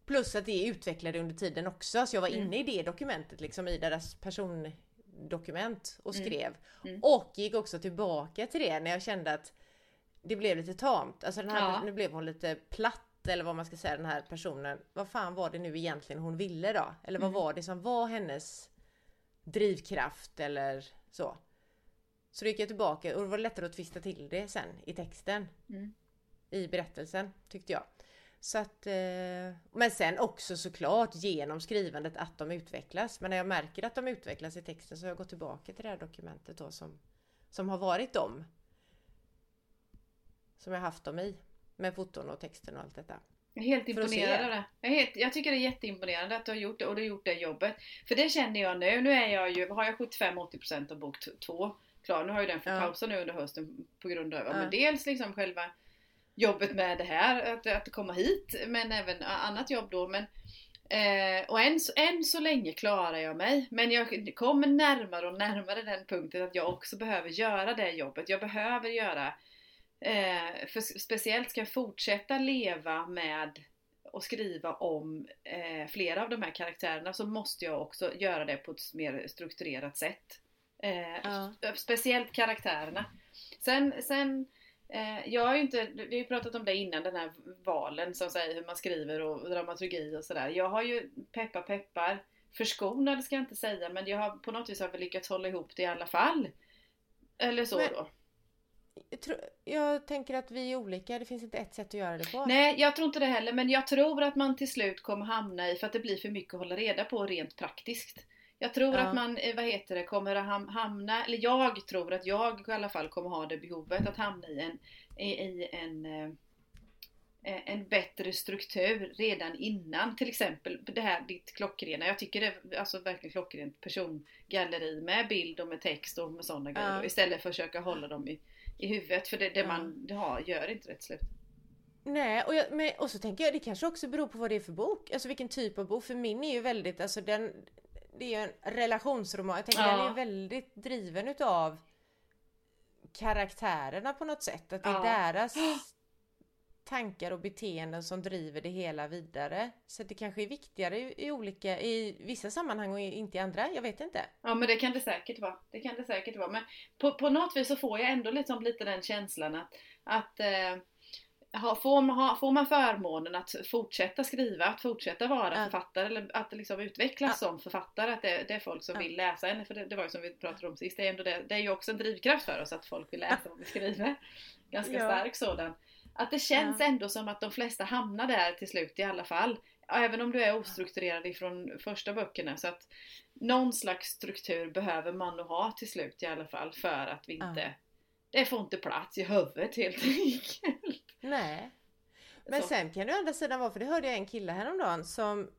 Plus att det utvecklade under tiden också. Så jag var Mm. inne i det dokumentet, liksom i deras persondokument och Mm. skrev. Mm. Och gick också tillbaka till det när jag kände att det blev lite tamt. Alltså den här, Ja. nu blev hon lite platt eller vad man ska säga den här personen. Vad fan var det nu egentligen hon ville då? Eller vad Mm. var det som var hennes drivkraft eller så. Så då gick jag tillbaka och det var lättare att twista till det sen i texten. Mm. I berättelsen tyckte jag. Så att, eh, men sen också såklart genom skrivandet att de utvecklas. Men när jag märker att de utvecklas i texten så har jag gått tillbaka till det här dokumentet då som, som har varit dem. Som jag haft dem i. Med foton och texten och allt detta. Jag är helt imponerad. Jag, är helt, jag tycker det är jätteimponerande att du har gjort det och du har gjort det jobbet. För det känner jag nu. Nu är jag ju, har jag 75-80% av bok 2 klar. Nu har ju den fått Ja. pausa nu under hösten på grund av ja. Men dels liksom själva jobbet med det här, att, att komma hit, men även annat jobb då. Men, eh, och än, så- än så länge klarar jag mig. Men jag kommer närmare och närmare den punkten att jag också behöver göra det jobbet. Jag behöver göra Eh, för speciellt ska jag fortsätta leva med och skriva om eh, flera av de här karaktärerna så måste jag också göra det på ett mer strukturerat sätt. Eh, Ja. Speciellt karaktärerna. Sen, sen eh, jag har ju inte, vi har ju pratat om det innan, den här valen som säger hur man skriver och dramaturgi och sådär. Jag har ju peppar peppar förskonad ska jag inte säga men jag har på något vis har vi lyckats hålla ihop det i alla fall. Eller så Men- då. Jag, tror, jag tänker att vi är olika, det finns inte ett sätt att göra det på. Nej, jag tror inte det heller, men jag tror att man till slut kommer hamna i, för att det blir för mycket att hålla reda på rent praktiskt. Jag tror Ja. att man, eh, vad heter det, kommer att ham- hamna, eller jag tror att jag i alla fall kommer ha det behovet att hamna i en, i, i en eh, eh, en bättre struktur redan innan till exempel det här ditt klockrena, jag tycker det är alltså verkligen klockrent persongalleri med bild och med text och med sådana grejer Ja. istället för att försöka hålla dem i, i huvudet för det, det Ja. man har, gör inte rätt slut. Nej, och, jag, men, och så tänker jag det kanske också beror på vad det är för bok. Alltså vilken typ av bok. För min är ju väldigt, alltså den, det är ju en relationsroman. Jag tänker Ja. den är väldigt driven utav karaktärerna på något sätt. Att det är Ja. deras tankar och beteenden som driver det hela vidare. Så det kanske är viktigare i, i olika, i vissa sammanhang och inte i andra, jag vet inte. Ja men det kan det säkert vara. Det kan det säkert vara. Men på, på något vis så får jag ändå liksom lite den känslan att, att eh, får, man, får man förmånen att fortsätta skriva, att fortsätta vara Ja. författare eller att liksom utvecklas som författare, att det, det är folk som Ja. vill läsa en. För det, det var ju som vi pratade om sist, det är, ändå det, det är ju också en drivkraft för oss att folk vill läsa vad vi skriver. Ganska Ja. stark sådan. Att det känns Ja. ändå som att de flesta hamnar där till slut i alla fall. Även om du är ostrukturerad ifrån första böckerna. Så att någon slags struktur behöver man nog ha till slut i alla fall för att vi Ja. inte... Det får inte plats i huvudet helt enkelt. Nej. Men Så. sen kan det å andra sidan vara, för det hörde jag en kille häromdagen som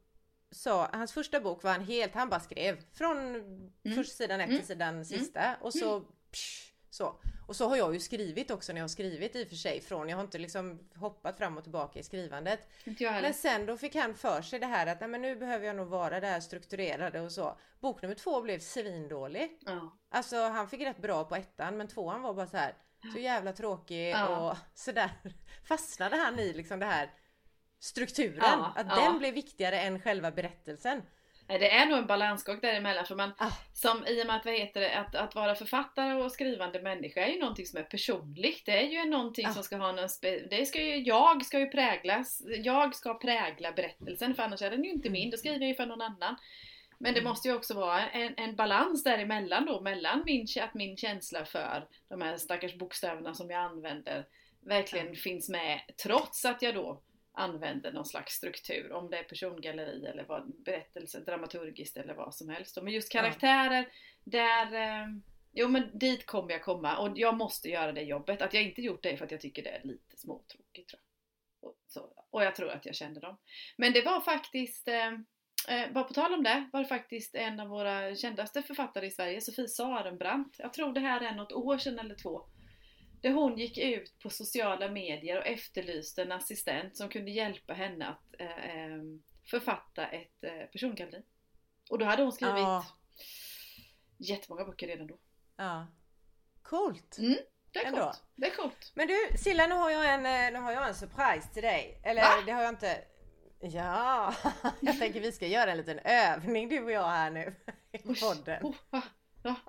sa, hans första bok var han helt, han bara skrev från första sidan ett Mm. till sidan sista och så psh, så. Och så har jag ju skrivit också när jag har skrivit i och för sig från, jag har inte liksom hoppat fram och tillbaka i skrivandet. Men sen då fick han för sig det här att men nu behöver jag nog vara det här strukturerade och så. Bok nummer två blev svindålig. Ja. Alltså han fick rätt bra på ettan men tvåan var bara så här så jävla tråkig Ja. och sådär fastnade han i liksom det här strukturen. Ja, att ja. den blev viktigare än själva berättelsen. Det är nog en balansgång däremellan för man, Ah. som i och med att, vad heter det, att, att vara författare och skrivande människa är ju någonting som är personligt. Det är ju någonting Ah. som ska ha någon spe, det ska ju, jag ska ju präglas, jag ska prägla berättelsen för annars är den ju inte min, då skriver jag ju för någon annan. Men det Mm. måste ju också vara en, en balans däremellan då, mellan min, att min känsla för de här stackars bokstäverna som jag använder verkligen finns med trots att jag då använder någon slags struktur, om det är persongalleri eller vad, berättelse, dramaturgiskt eller vad som helst. Men just karaktärer, där, eh, jo men dit kommer jag komma och jag måste göra det jobbet. Att jag inte gjort det är för att jag tycker det är lite småtråkigt tror jag. Och, så, och jag tror att jag känner dem. Men det var faktiskt, eh, bara på tal om det, var det faktiskt en av våra kändaste författare i Sverige, Sofie Sarenbrant. Jag tror det här är något år sedan eller två. Där hon gick ut på sociala medier och efterlyste en assistent som kunde hjälpa henne att eh, eh, författa ett eh, persongalleri. Och då hade hon skrivit Ja. jättemånga böcker redan då. Ja. Coolt! Det är coolt. Det är coolt. Men du Silla nu har jag en, eh, nu har jag en surprise till dig. Eller Va? det har jag inte. Ja, jag tänker vi ska göra en liten övning du och jag här nu i podden. Oh, va? Va?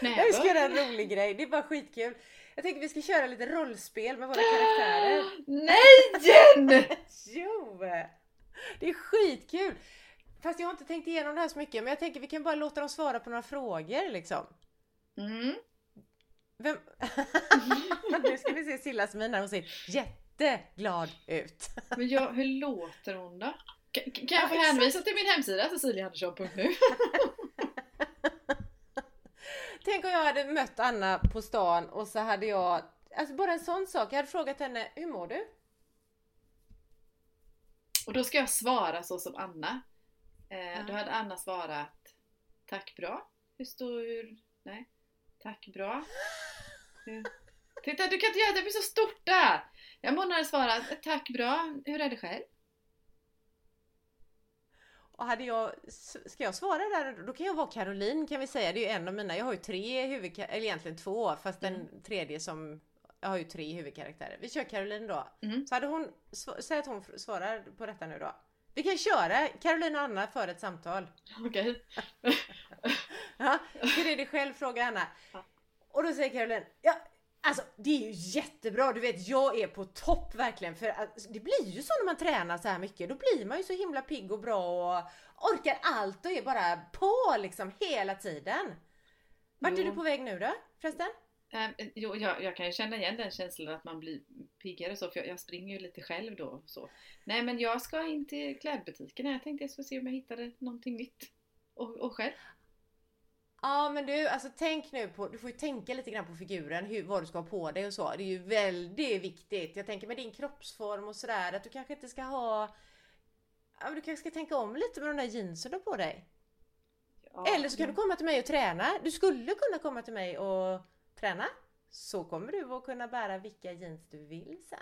Ja, vi ska göra en rolig grej, det är bara skitkul. Jag tänker vi ska köra lite rollspel med våra karaktärer. Nej! Jo! Det är skitkul! Fast jag har inte tänkt igenom det här så mycket men jag tänker vi kan bara låta dem svara på några frågor liksom. Mm. Vem... nu ska vi se Sillas min när hon ser jätteglad ut. Men jag, hur låter hon då? Kan, kan jag få hänvisa till min hemsida ceciliaandersson.nu? Tänk om jag hade mött Anna på stan och så hade jag, alltså bara en sån sak, jag hade frågat henne, hur mår du? Och då ska jag svara så som Anna. Eh, Ja. Då hade Anna svarat Tack bra. Hur hur, Nej. Tack bra. Hur, titta du kan inte göra det, det blir så stort där! Jag måste hade svarat Tack bra. Hur är det själv? Och hade jag, ska jag svara där, då kan jag vara Caroline kan vi säga, det är ju en av mina, jag har ju tre huvudkaraktärer, eller egentligen två, fast den Mm. tredje som, jag har ju tre huvudkaraktärer. Vi kör Caroline då. Mm. Så hade hon, säg att hon svarar på detta nu då. Vi kan köra Caroline och Anna för ett samtal. Okej. Ja, hur är det själv? Frågar Anna. Och då säger Caroline, ja, alltså det är ju jättebra, du vet jag är på topp verkligen för att, det blir ju så när man tränar så här mycket, då blir man ju så himla pigg och bra och orkar allt och är bara på liksom hela tiden. Vart är Jo. du på väg nu då förresten? Eh, jo, jag, jag kan ju känna igen den känslan att man blir piggare så, för jag, jag springer ju lite själv då. Så. Nej men jag ska in till klädbutiken här. Jag tänkte jag skulle se om jag hittade någonting nytt. Och, och själv? Ja men du, alltså tänk nu på, du får ju tänka lite grann på figuren, hur, vad du ska ha på dig och så. Det är ju väldigt viktigt. Jag tänker med din kroppsform och sådär att du kanske inte ska ha Ja, men du kanske ska tänka om lite med de där jeansen du har på dig. Ja, Eller så kan du komma till mig och träna. Du skulle kunna komma till mig och träna. Så kommer du att kunna bära vilka jeans du vill sen.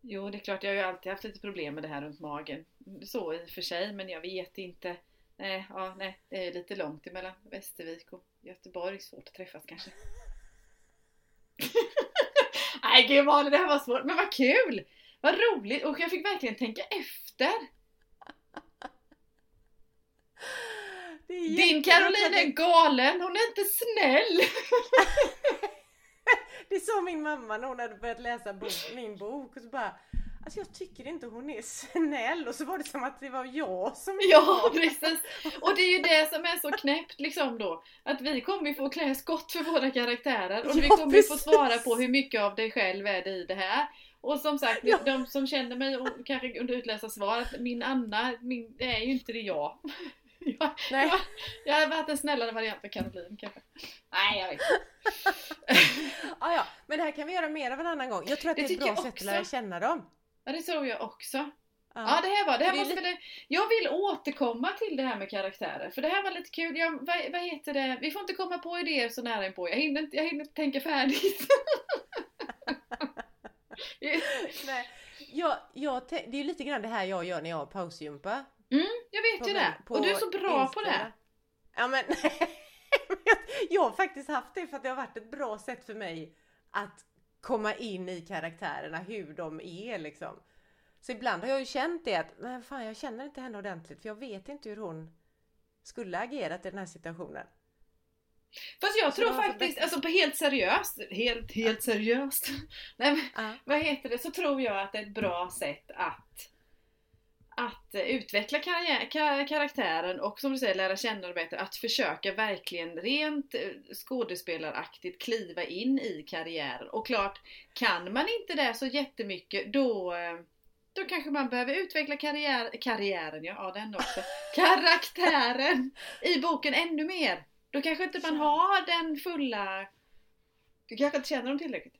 Jo, det är klart. Jag har ju alltid haft lite problem med det här runt magen. Så i och för sig, men jag vet inte. Nej, ja, nej, det är lite långt emellan Västervik och Göteborg. Svårt att träffas kanske. Nej gud Malin, det här var svårt. Men vad kul! Vad roligt! Och jag fick verkligen tänka efter. Din Caroline är galen, hon är inte snäll! Det sa min mamma när hon hade börjat läsa bok, min bok och så bara Alltså jag tycker inte hon är snäll och så var det som att det var jag som Ja precis! Och det är ju det som är så knäppt liksom då. Att vi kommer ju få klä skott för våra karaktärer och vi Ja, kommer ju få svara på hur mycket av dig själv är det i det här. Och som sagt, Ja. de som känner mig och kanske under utläsa svar, att min Anna, min, det är ju inte det jag. Jag, Nej. jag, jag har varit en snällare variant av Caroline kanske. Nej jag vet inte. ah, ja, men det här kan vi göra mer av en annan gång. Jag tror att Det det, är ett bra sätt att lära känna dem. Ja det tror jag också. Ja. Ja det här var, det här Det måste det, Jag vill återkomma till det här med karaktärer för det här var lite kul. Jag, vad, vad heter det? Vi får inte komma på idéer så nära inpå. Jag hinner inte, jag hinner inte tänka färdigt. Nej. Jag, jag, det är ju lite grann det här jag gör när jag har pausgympa. jag vet på ju det. på Och du är så bra på Insta. det. Ja men jag, jag har faktiskt haft det för att det har varit ett bra sätt för mig att komma in i karaktärerna, hur de är liksom. Så ibland har jag ju känt det att, men fan jag känner inte henne ordentligt för jag vet inte hur hon skulle agerat i den här situationen. Fast jag Så tror faktiskt, bättre. alltså på helt seriöst, helt, helt seriöst. Nej men Ja. vad heter det? Så tror jag att det är ett bra sätt att att eh, utveckla karriär, karaktären och som du säger lära känna det bättre. Att försöka verkligen rent eh, skådespelaraktigt kliva in i karriären. Och klart, kan man inte det så jättemycket då eh, då kanske man behöver utveckla karriär, karriären, ja, ja den också, karaktären i boken ännu mer. Då kanske inte man har den fulla... Du kanske inte känner dem tillräckligt.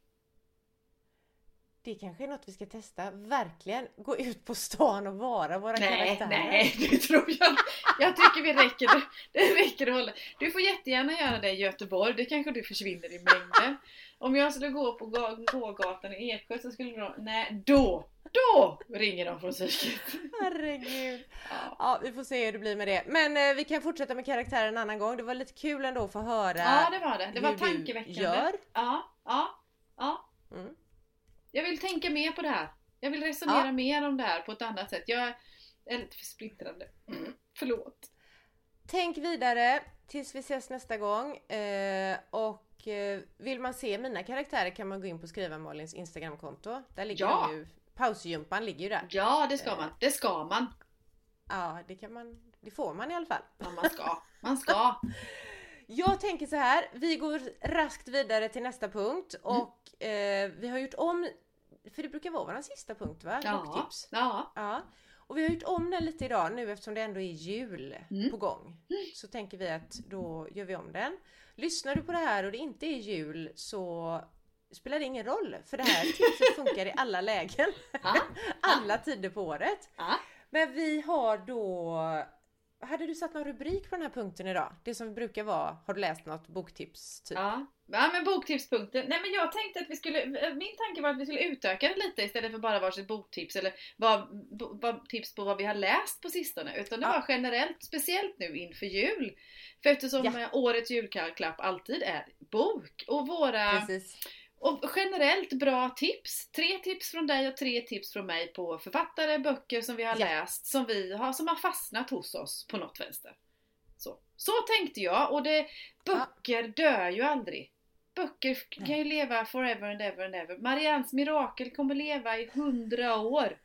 Det kanske är något vi ska testa, verkligen gå ut på stan och vara våra Nej, karaktärer. nej, det tror jag Jag tycker vi räcker det. Det räcker att hålla. Du får jättegärna göra det i Göteborg, det kanske du försvinner i mängden. Om jag skulle gå på ga- gågatan i Eksjö så skulle de... Nej, då! Då ringer de från psyket. Herregud. Ja. Ja, vi får se hur det blir med det. Men eh, vi kan fortsätta med karaktärer en annan gång. Det var lite kul ändå att få höra ja, det var det. Det var tankeväckande. gör. Ja, ja, ja. Mm. Jag vill tänka mer på det här. Jag vill resonera Ja. mer om det här på ett annat sätt. Jag är lite för splittrande. Mm. Förlåt. Tänk vidare tills vi ses nästa gång. Eh, och eh, vill man se mina karaktärer kan man gå in på Skriva Malins Instagramkonto. Där ligger Ja. de ju. Pausgympan ligger ju där. Ja, det ska man. Det ska man. Ja, det kan man. Det får man i alla fall. Ja, man ska. Man ska. Jag tänker så här, vi går raskt vidare till nästa punkt Mm. och eh, vi har gjort om, för det brukar vara vår sista punkt va? Ja. Boktips. Ja. Ja. Och vi har gjort om den lite idag nu eftersom det ändå är jul Mm. på gång. Så tänker vi att då gör vi om den. Lyssnar du på det här och det inte är jul så spelar det ingen roll för det här tipset funkar i alla lägen. Alla tider på året. Men vi har då hade du satt någon rubrik på den här punkten idag? Det som brukar vara, har du läst något boktips? Typ? Ja. ja, men boktipspunkten. Nej men jag tänkte att vi skulle, min tanke var att vi skulle utöka det lite istället för bara varsitt boktips eller vad, vad, tips på vad vi har läst på sistone. Utan det Ja. var generellt, speciellt nu inför jul. För eftersom Ja. eh, årets julklapp alltid är bok. Och våra Precis. Och generellt bra tips. Tre tips från dig och tre tips från mig på författare, böcker som vi har Ja. läst, som vi har, som har fastnat hos oss på något vänster. Så, så tänkte jag och det, böcker dör ju aldrig. Böcker kan ju leva forever and ever and ever. Mariannes mirakel kommer leva i hundra år.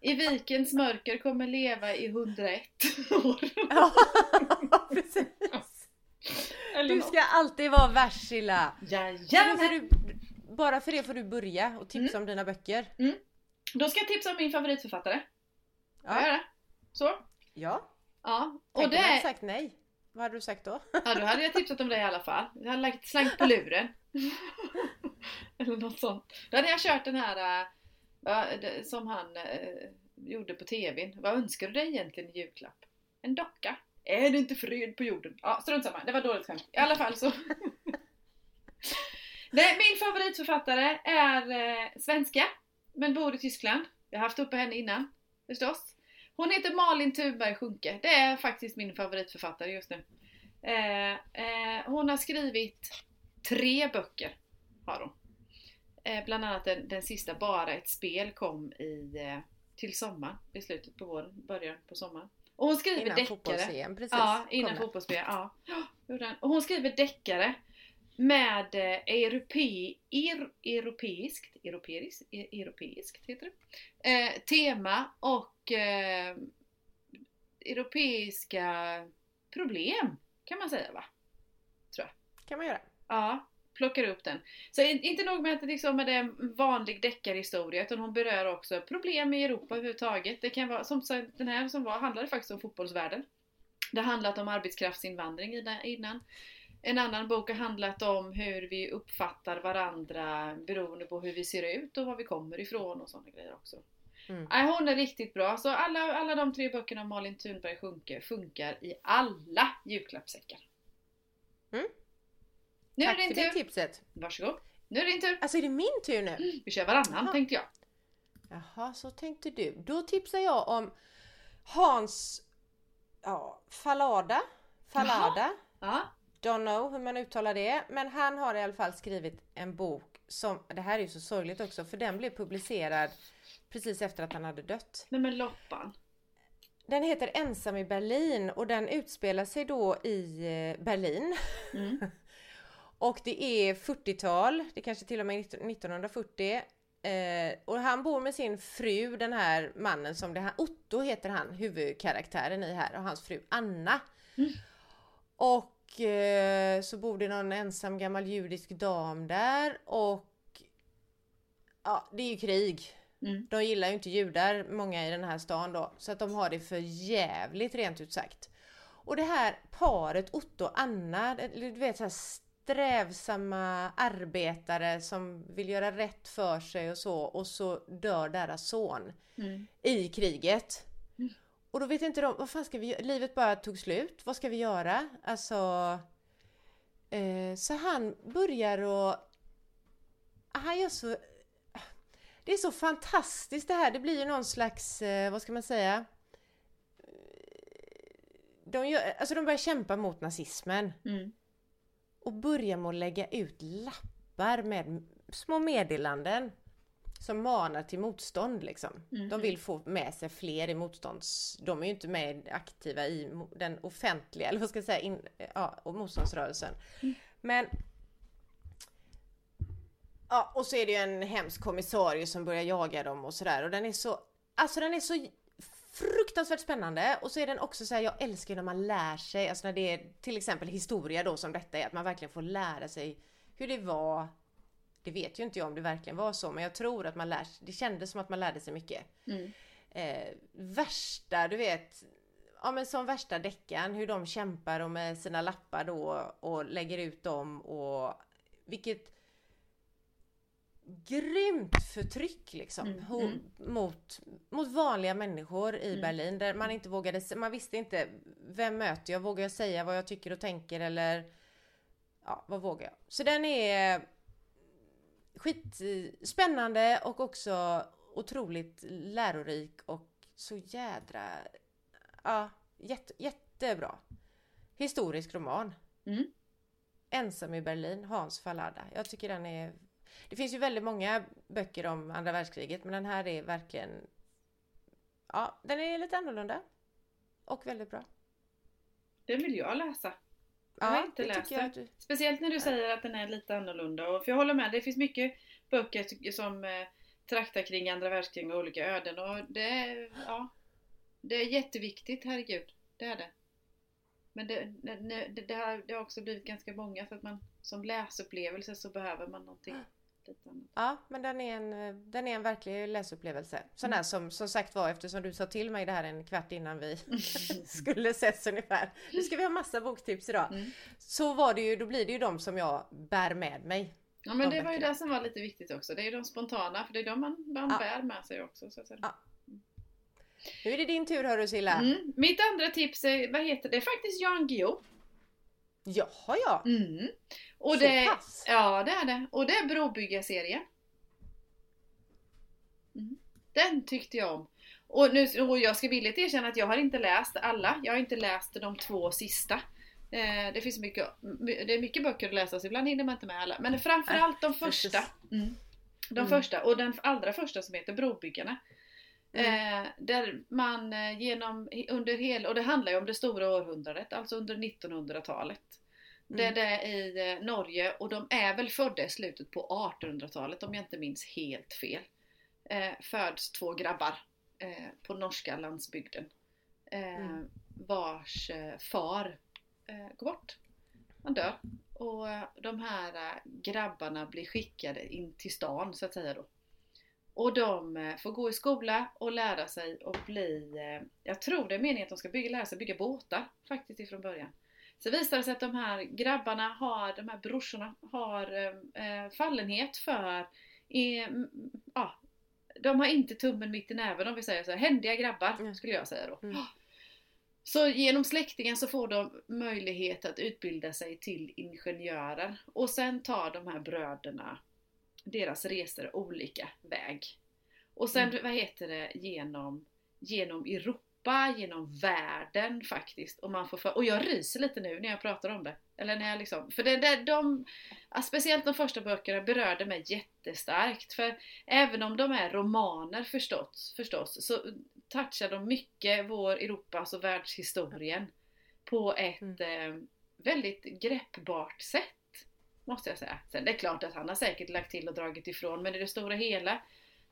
I vikens mörker kommer leva i 101 år. Ja, precis. Eller Du något. ska alltid vara får Jajamän! Bara för det får du börja och tipsa om dina böcker. Då ska jag tipsa om min favoritförfattare. Får jag Ja. det? Så? ja. Ja. Och Och det... hade sagt nej. Vad hade du sagt då? Ja, då hade jag tipsat om det i alla fall. Jag hade lagt, slängt på luren. Eller något sånt. Då hade jag kört den här äh, som han äh, gjorde på TVn. Vad önskar du dig egentligen i julklapp? En docka? Är det inte fred på jorden? Ja, strunt samma. Det var dåligt skämt. I alla fall så. Nej, min favoritförfattare är eh, svenska, men bor i Tyskland. Jag har haft uppe henne innan, förstås. Hon heter Malin Thunberg Sjunke. Det är faktiskt min favoritförfattare just nu. Eh, eh, hon har skrivit tre böcker. Har hon. Eh, bland annat den, den sista Bara ett spel kom i, eh, till sommaren, i slutet på våren, början på sommaren. Och hon skriver Innan deckare. fotbolls-EM precis. Ja, innan fotbolls ja. Och hon skriver deckare med eh, europe, er, europeiskt, europeiskt, e- europeiskt heter det, eh, tema och eh, europeiska problem kan man säga va? kan man göra. Ja, plockar upp den. Så in- inte nog med att det liksom är en vanlig deckarhistoria utan hon berör också problem i Europa överhuvudtaget. Det kan vara, som den här som var, handlade faktiskt om fotbollsvärlden. Det har handlat om arbetskraftsinvandring innan. En annan bok har handlat om hur vi uppfattar varandra beroende på hur vi ser ut och var vi kommer ifrån och sådana grejer också. Mm. Nej, hon är riktigt bra. Så alla, alla de tre böckerna av Malin Thunberg Sjunke funkar i alla julklappssäckar. Mm. Nu är Tack det din för det tur. tipset. Varsågod. Nu är det din tur. Alltså är det min tur nu? Vi kör varannan Jaha. tänkte jag. Jaha, så tänkte du. Då tipsar jag om Hans ja, Fallada. Fallada. Ja. Don't know hur man uttalar det. Men han har i alla fall skrivit en bok som, det här är ju så sorgligt också, för den blev publicerad precis efter att han hade dött. Nej men Loppan. Den heter Ensam i Berlin och den utspelar sig då i eh, Berlin. Mm. Och det är 40-tal, det kanske till och med 1940. Eh, och han bor med sin fru, den här mannen som det här, Otto heter han, huvudkaraktären i här, och hans fru Anna. Mm. Och så bor det någon ensam gammal judisk dam där och ja, det är ju krig. Mm. De gillar ju inte judar, många i den här stan då, så att de har det för jävligt rent ut sagt. Och det här paret Otto och Anna, du vet så här strävsamma arbetare som vill göra rätt för sig och så och så dör deras son Mm. i kriget. Och då vet inte de, vad fan ska vi göra? Livet bara tog slut, vad ska vi göra? Alltså... Eh, så han börjar och... Han gör så... Det är så fantastiskt det här, det blir ju någon slags, eh, vad ska man säga? De, gör, alltså de börjar kämpa mot nazismen Mm. och börjar med att lägga ut lappar med små meddelanden som manar till motstånd liksom. Mm. De vill få med sig fler i motstånds... De är ju inte med aktiva i den offentliga, eller vad ska jag säga, in, ja, och motståndsrörelsen. Men... Ja, och så är det ju en hemsk kommissarie som börjar jaga dem och sådär och den är så... Alltså den är så fruktansvärt spännande och så är den också så här, jag älskar när man lär sig, alltså när det är till exempel historia då som detta är, att man verkligen får lära sig hur det var. Det vet ju inte jag om det verkligen var så, men jag tror att man lär det kändes som att man lärde sig mycket. Mm. Eh, värsta, du vet, ja men som värsta deckaren, hur de kämpar och med sina lappar då och lägger ut dem och vilket grymt förtryck liksom Mm, ho- mm. Mot, mot vanliga människor i Mm. Berlin där man inte vågade, man visste inte vem möter jag, vågar jag säga vad jag tycker och tänker eller ja, vad vågar jag? Så den är skitspännande och också otroligt lärorik och så jädra, ja, jätte, jättebra. Historisk roman. Mm. Ensam i Berlin, Hans Fallada. Jag tycker den är... Det finns ju väldigt många böcker om andra världskriget men den här är verkligen... Ja, den är lite annorlunda. Och väldigt bra. Den vill jag läsa. Jag har inte läst den. du... Speciellt när du säger att den är lite annorlunda. Och för jag håller med, det finns mycket böcker som eh, traktar kring andra världskriget och olika öden. Och det ja, det är jätteviktigt, herregud. Det är det. Men det, det, det, det, har, det har också blivit ganska många så att man som läsupplevelse så behöver man någonting lite annat. Ja, men den är en, den är en verklig läsupplevelse. Sån Mm. här som, som sagt var, eftersom du sa till mig det här en kvart innan vi skulle ses ungefär. Nu ska vi ha massa boktips idag. Mm. Så var det ju, då blir det ju de som jag bär med mig. Ja men De det var ju böckerna. det som var lite viktigt också. Det är ju de spontana för det är de man, man Ja. bär med sig också. Så att säga. Ja. Nu är det din tur hörru Silla. Mm. Mitt andra tips är, vad heter det, är faktiskt Jan Guillou. Jaha ja. Mm. Och Så det, pass. Ja det är det. Och det är Brobyggarserien. Mm. Den tyckte jag om. Och, nu, och jag ska villigt erkänna att jag har inte läst alla. Jag har inte läst de två sista. Eh, det finns mycket, det är mycket böcker att läsa så ibland hinner man inte med alla. Men framförallt de första. Mm. De Mm. första, och den allra första som heter Brobyggarna. Mm. Eh, där man eh, genom, under hela, och det handlar ju om det stora århundradet, alltså under 1900-talet. Det Mm. det är i eh, Norge och de är väl födda i slutet på 1800-talet om jag inte minns helt fel. Eh, föds två grabbar eh, på norska landsbygden. Eh, Mm. Vars eh, far går bort. Han dör. Och de här grabbarna blir skickade in till stan så att säga då. Och de eh, får gå i skola och lära sig att bli, eh, jag tror det är meningen att de ska bygga, lära sig bygga båtar faktiskt ifrån början. Så visar det sig att de här grabbarna har, de här brorsorna har eh, eh, fallenhet för, eh, ja, de har inte tummen mitt i näven om vi säger så här. Händiga grabbar Mm. skulle jag säga då. Mm. Så genom släktingen så får de möjlighet att utbilda sig till ingenjörer. Och sen tar de här bröderna deras resor olika väg. Och sen, Mm. vad heter det, genom, genom Europa, genom världen faktiskt. Och, man får för, och jag ryser lite nu när jag pratar om det. Eller när jag liksom, för det, det, de, speciellt de första böckerna berörde mig jättestarkt. För även om de är romaner förstås, förstås så touchar de mycket vår Europas och världshistorien på ett eh, väldigt greppbart sätt. Måste jag säga. Sen det är klart att han har säkert lagt till och dragit ifrån men i det stora hela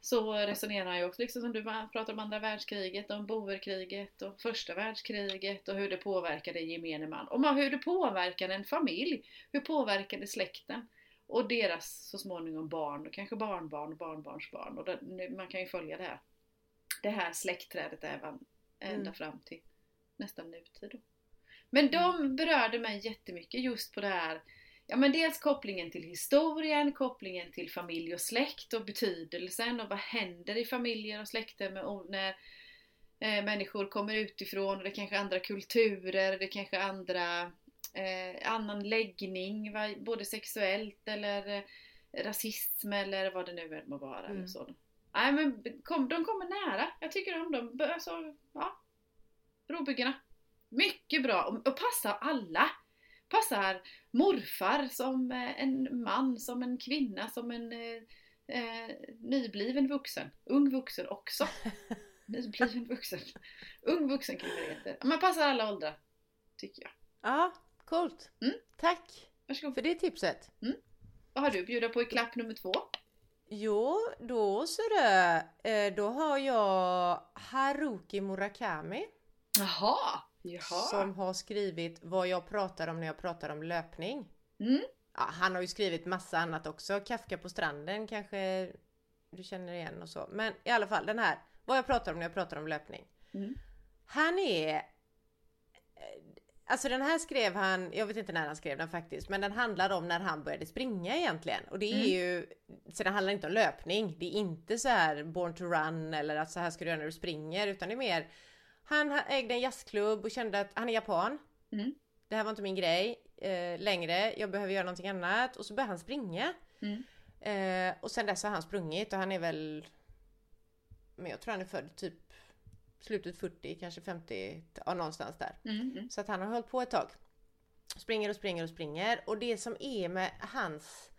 så resonerar han ju också, liksom som du pratar om andra världskriget, om boerkriget och första världskriget och hur det påverkade gemene man. Och hur det påverkade en familj, hur påverkade släkten och deras så småningom barn och kanske barnbarn och barnbarnsbarn. Och det, man kan ju följa det här, det här släktträdet även ända Mm. fram till nästan nutid. Då. Men de berörde mig jättemycket just på det här Ja men dels kopplingen till historien, kopplingen till familj och släkt och betydelsen och vad händer i familjer och släkter med, när eh, människor kommer utifrån och det är kanske är andra kulturer, det är kanske är andra eh, annan läggning, både sexuellt eller eh, rasism eller vad det nu än må vara. Mm. så. Nej men kom, de kommer nära, jag tycker om dem. Alltså, ja. Brobyggarna. Mycket bra och, och passar alla. Passar morfar som eh, en man, som en kvinna, som en eh, eh, nybliven vuxen. Ung vuxen också. nybliven vuxen. Ung vuxen kanske det heter. Man passar alla åldrar. Tycker jag. Ja, coolt. Mm. Tack Varsågod. för det tipset. Vad har du att bjuda på i klapp nummer två? Jo, då så det. Eh, Då har jag Haruki Murakami Jaha! Jaha. som har skrivit vad jag pratar om när jag pratar om löpning. Mm. Ja, han har ju skrivit massa annat också. Kafka på stranden kanske du känner igen och så. Men i alla fall den här. Vad jag pratar om när jag pratar om löpning. Mm. Han är... eh, Alltså den här skrev han, jag vet inte när han skrev den faktiskt, men den handlar om när han började springa egentligen. Och det är Mm. ju, så den handlar inte om löpning. Det är inte så här born to run eller att så här ska du göra när du springer, utan det är mer han ha- ägde en jazzklubb och kände att han är japan. Mm. Det här var inte min grej eh, längre. Jag behöver göra någonting annat. Och så började han springa. Mm. Eh, och sen dess har han sprungit och han är väl... Men jag tror han är född typ slutet 40, kanske 50, ja någonstans där. Mm. Mm. Så att han har hållit på ett tag. Springer och springer och springer. Och det som är med hans...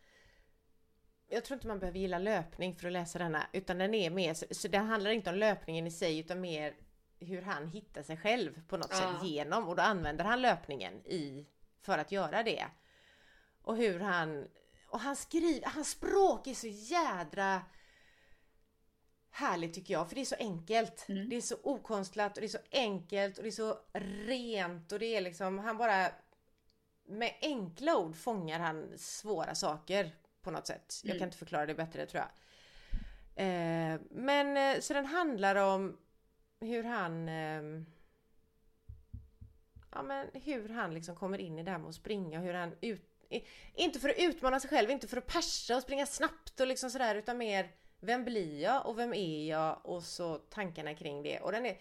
Jag tror inte man behöver gilla löpning för att läsa denna. Utan den är mer... Så det handlar inte om löpningen i sig utan mer hur han hittar sig själv på något Ja. sätt genom. Och då använder han löpningen i, för att göra det. Och hur han... Och han skriver... Hans språk är så jädra härligt tycker jag. För det är så enkelt. Mm. Det är så okonstlat och det är så enkelt och det är så rent och det är liksom... Han bara... Med enkla ord fångar han svåra saker på något sätt. Jag Mm. kan inte förklara det bättre tror jag. Eh, men eh, så den handlar om hur han... ehm, ja men hur han liksom kommer in i det här med att springa och hur han ut, inte för att utmana sig själv, inte för att persa och springa snabbt och liksom sådär utan mer vem blir jag och vem är jag och så tankarna kring det. Och den är,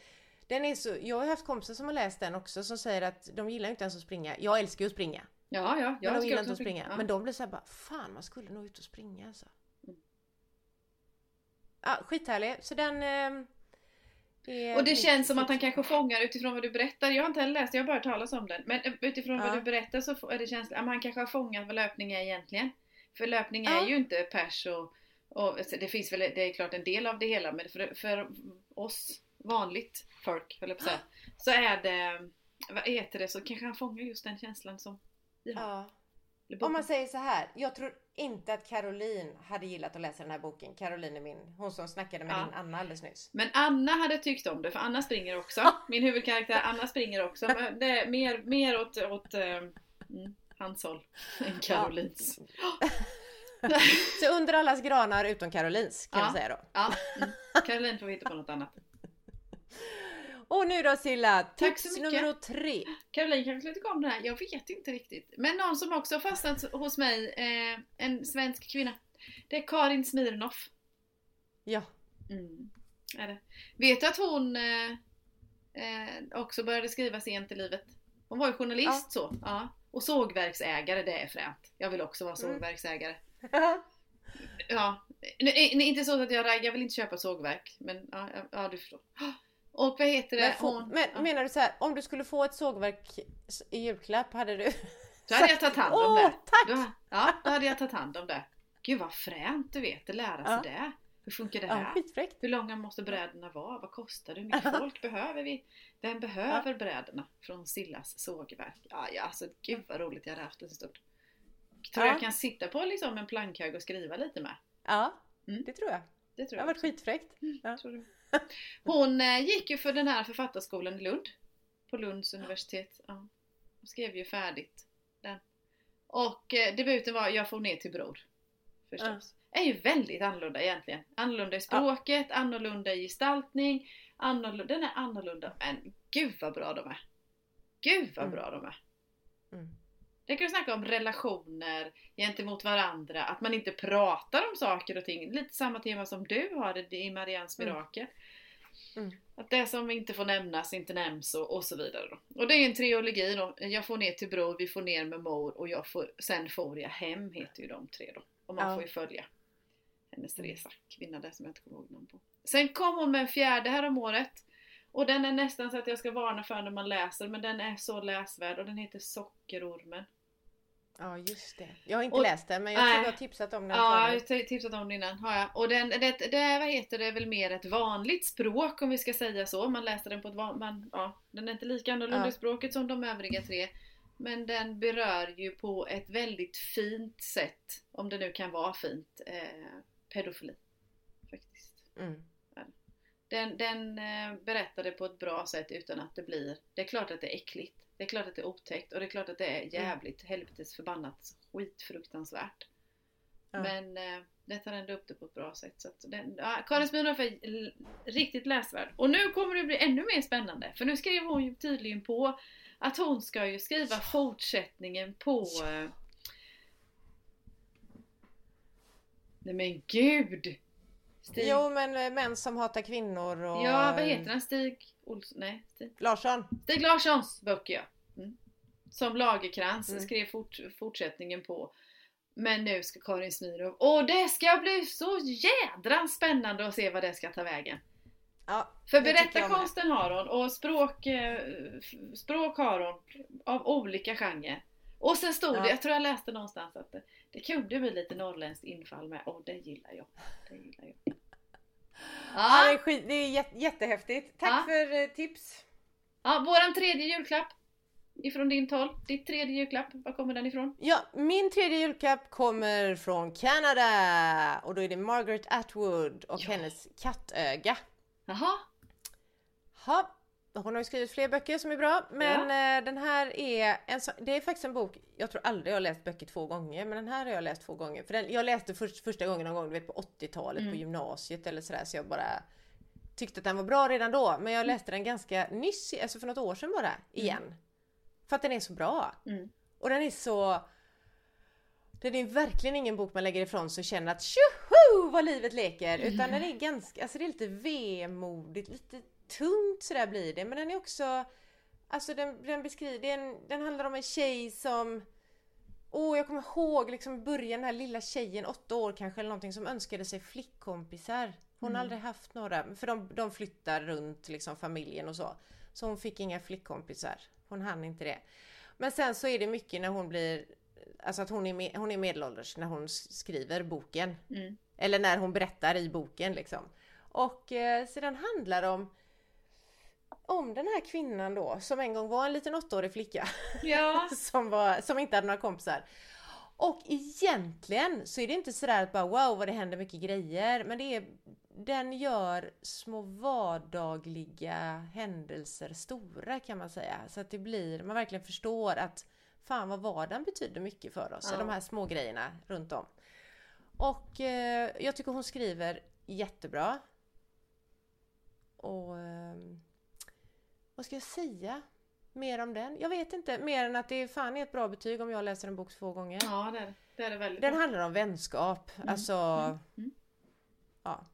den är så, jag har haft kompisar som har läst den också som säger att de gillar inte ens att springa. Jag älskar ju att springa. Ja, ja. Men Jag de ska gillar inte att springa. Ja. Men de blir såhär bara, fan man skulle nog ut och springa alltså. Mm. Ja, skithärlig. Så den... ehm, är Och det känns som att han kanske fångar utifrån vad du berättar. Jag har inte heller läst, jag har bara talat om den. Men utifrån Ja. vad du berättar så är det känslan, ja, men han kanske har fångat vad löpning är egentligen. För löpning Ja. är ju inte pers och Och det finns väl, det är klart en del av det hela men för, för oss vanligt folk, höll jag på att säga, så är det, vad heter det, så kanske han fångar just den känslan som vi har. Om man säger så här, jag tror inte att Caroline hade gillat att läsa den här boken. Caroline är min, hon som snackade med Ja. din Anna alldeles nyss. Men Anna hade tyckt om det, för Anna springer också. Min huvudkaraktär Anna springer också. Men det är mer, mer åt, åt eh, mm, hans håll än Carolins. Så under allas granar utom Carolines kan Ja. vi säga då. Ja, mm. Caroline får hitta på något annat. Och nu då Silla, tips nummer tre. Caroline kanske tycker om det här, jag vet inte riktigt. Men någon som också har fastnat hos mig, eh, en svensk kvinna. Det är Karin Smirnoff. Ja. Mm. Är det. Vet du att hon eh, eh, också började skriva sent i livet? Hon var ju journalist så. Ja. Och sågverksägare, det är fränt. Jag vill också vara Mm. sågverksägare. Ja, nu, är- nu, inte så att jag raggar, jag vill inte köpa sågverk. Men ja, ja, ja du förstår. Och vad heter det? Men, få, Hon, men ja. menar du så här, om du skulle få ett sågverk i julklapp hade du... Då hade jag tagit hand om Åh, det. tack! Då, ja, då hade jag tagit hand om det. Gud vad fränt du vet, att lära sig Ja. det. Hur funkar det Ja, här? skitfräckt. Hur långa måste brädorna vara? Vad kostar det? Hur mycket folk behöver vi? Vem behöver brädorna från Sillas sågverk? Ja, ja, alltså gud vad roligt jag hade haft en stund. Tror Ja. jag kan sitta på liksom en plankhög och skriva lite med? Ja, Mm. det tror jag. Det tror Det jag har varit skitfräckt. Ja. Tror du? Hon eh, gick ju för den här författarskolan i Lund. På Lunds universitet. Ja. Hon skrev ju färdigt den. Och eh, debuten var Jag får ner till bror. Förstås. Är ju väldigt annorlunda egentligen. Annorlunda i språket, annorlunda i gestaltning. Annorlunda, den är annorlunda. Men gud vad bra de är. Gud vad Mm. bra de är. Mm. Det kan du snacka om relationer gentemot varandra, att man inte pratar om saker och ting. Lite samma tema som du har i Mariannes Mm. mirakel. Mm. Att det som inte får nämnas inte nämns och, och så vidare. Då. Och det är en trilogi då. Jag får ner till bror, vi får ner med mor och jag får, sen får jag hem heter ju de tre då. Och man Ja. får ju följa hennes Mm. resa. Kvinna där som jag inte kommer ihåg namn på. Sen kom hon med en fjärde här om året. Och den är nästan så att jag ska varna för när man läser men den är så läsvärd och den heter Sockerormen. Ja, just det. Jag har inte Och- läst den men jag tror jag har tipsat om den Ja, jag har tipsat om den innan. Har jag. Och den, det, det, vad heter det, väl mer ett vanligt språk om vi ska säga så. Man läser den på ett van, man, ja, Den är inte lika annorlunda Ja. i språket som de övriga tre. Men den berör ju på ett väldigt fint sätt, om det nu kan vara fint, eh, pedofili. Faktiskt. Mm. Den, den eh, berättade på ett bra sätt utan att det blir... Det är klart att det är äckligt. Det är klart att det är otäckt och det är klart att det är jävligt helvetes förbannat skitfruktansvärt. Ja. Men eh, det tar ändå upp det på ett bra sätt. Så den, ja, Karin Smirnoff är riktigt läsvärd. Och nu kommer det bli ännu mer spännande. För nu skrev hon ju tydligen på att hon ska ju skriva fortsättningen på... Eh, nej men gud! Stig, Jo men eh, män som hatar kvinnor och... ja vad heter han? Stig Olsson? Nej, Stig, Larsson. Stig Larssons böcker ja. Mm. Som Lagerkrans Mm. skrev fort, fortsättningen på. Men nu ska Karin Smirnoff. Och det ska bli så jädrans spännande att se vad det ska ta vägen. Ja, För berättarkonsten har hon och språk, eh, språk har hon av olika genrer. Och sen stod Ja. det, jag tror jag läste någonstans att det, kunde bli lite norrländskt infall med och det gillar jag. Det gillar jag. Ja, det är, skit, det är jätte, jättehäftigt. Tack Ja. för eh, tips. ja, våran tredje julklapp. Ifrån din håll. Ditt tredje julklapp, var kommer den ifrån? Ja, min tredje julklapp kommer från Kanada och då är det Margaret Atwood och Ja. hennes kattöga. Jaha, Ha. Hon har ju skrivit fler böcker som är bra men eh, den här är en det är faktiskt en bok, jag tror aldrig jag har läst böcker två gånger men den här har jag läst två gånger. För den, jag läste först, första gången någon gång du vet, på 80-talet Mm. på gymnasiet eller sådär så jag bara tyckte att den var bra redan då men jag läste den ganska nyss, alltså för något år sedan bara, igen. För att den är så bra. Mm. Och den är så... Den är verkligen ingen bok man lägger ifrån sig och känner att tjoho vad livet leker. Utan den är ganska, alltså det är lite vemodigt, lite tungt sådär blir det. Men den är också, alltså den, den beskriver, det är en, den handlar om en tjej som Åh, jag kommer ihåg liksom i början den här lilla tjejen, åtta år kanske eller någonting, som önskade sig flickkompisar. Hon har Mm. aldrig haft några, för de, de flyttar runt liksom familjen och så. Så hon fick inga flickkompisar. Hon hann inte det. Men sen så är det mycket när hon blir, alltså att hon är, med, hon är medelålders när hon skriver boken. Mm. Eller när hon berättar i boken liksom. Och eh, sedan handlar det om om den här kvinnan då som en gång var en liten åttaårig flicka Ja. som, var, som inte hade några kompisar. Och egentligen så är det inte sådär att bara wow vad det händer mycket grejer men det är den gör små vardagliga händelser stora kan man säga. Så att det blir, man verkligen förstår att fan vad vardagen betyder mycket för oss. Ja. De här små grejerna runt om. Och eh, jag tycker hon skriver jättebra. Och eh, vad ska jag säga mer om den? Jag vet inte, mer än att det är fan är ett bra betyg om jag läser en bok två gånger. Ja, det är det. Är det väldigt Den bra. handlar om vänskap, Mm, alltså... mm, mm. Ja.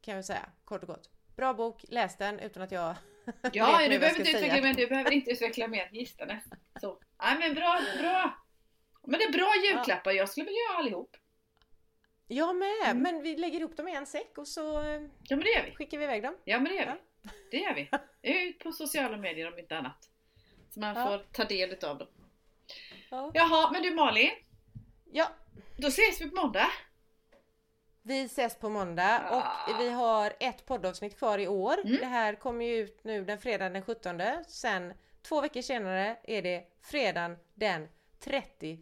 Kan jag säga, kort och gott. Bra bok, läs den utan att jag Ja, du behöver inte utveckla mer. Du behöver inte utveckla mer. Gissa det. Så. Nej men bra, bra. Men det är bra julklappar. Jag skulle vilja göra allihop. Jag med, Mm. men vi lägger ihop dem i en säck och så eh, Ja men det gör vi. skickar vi iväg dem. Ja men det gör vi. Det gör vi. Ut på sociala medier om inte annat. Så man Ja. får ta del av dem. Ja. Jaha, men du Malin. ja, Då ses vi på måndag. vi ses på måndag Ah. och vi har ett poddavsnitt kvar i år. Mm. Det här kommer ju ut nu den fredagen den 17. Sen två veckor senare är det fredagen den 31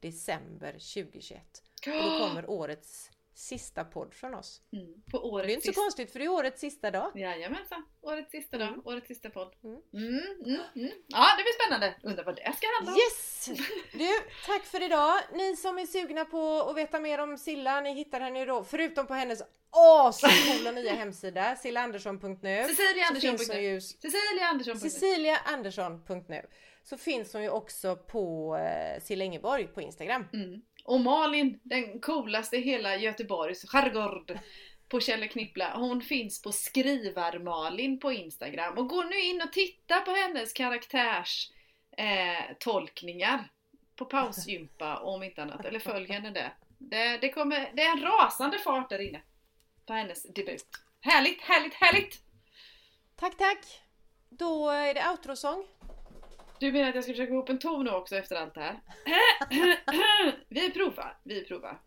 december 2021. Och då kommer årets sista podd från oss. Mm, på Det är årets inte så sista... konstigt för det är årets sista dag. Jajamensan, årets sista dag, Mm. årets sista podd. Mm. Mm, mm, mm. Ja, det blir spännande. Undrar vad det ska handla om. Yes! Du, tack för idag. Ni som är sugna på att veta mer om Silla, ni hittar henne då, förutom på hennes ascoola nya hemsida, sillaandersson.nu. Cecilia Så Andersson. finns hon ju, Cecilia Andersson. ceciliaandersson.nu. Så finns hon ju också på eh, Silla Ingeborg på Instagram. Mm. Och Malin, den coolaste i hela Göteborgs skärgård på Kjelle Knippla, Hon finns på Skrivar-Malin på Instagram. Och gå nu in och titta på hennes karaktärs eh, tolkningar på pausgympa om inte annat. Eller följ henne där. Det, det, kommer, det är en rasande fart där inne på hennes debut. Härligt, härligt, härligt! Tack, tack! Då är det outrosång. Du menar att jag ska försöka få ihop en ton nu också efter allt det här? vi provar, vi provar.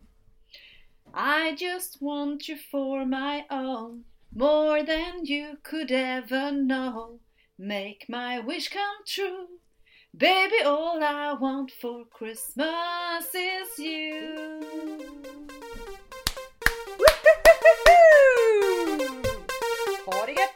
I just want you for my own More than you could ever know Make my wish come true Baby all I want for Christmas is you Ha det gött!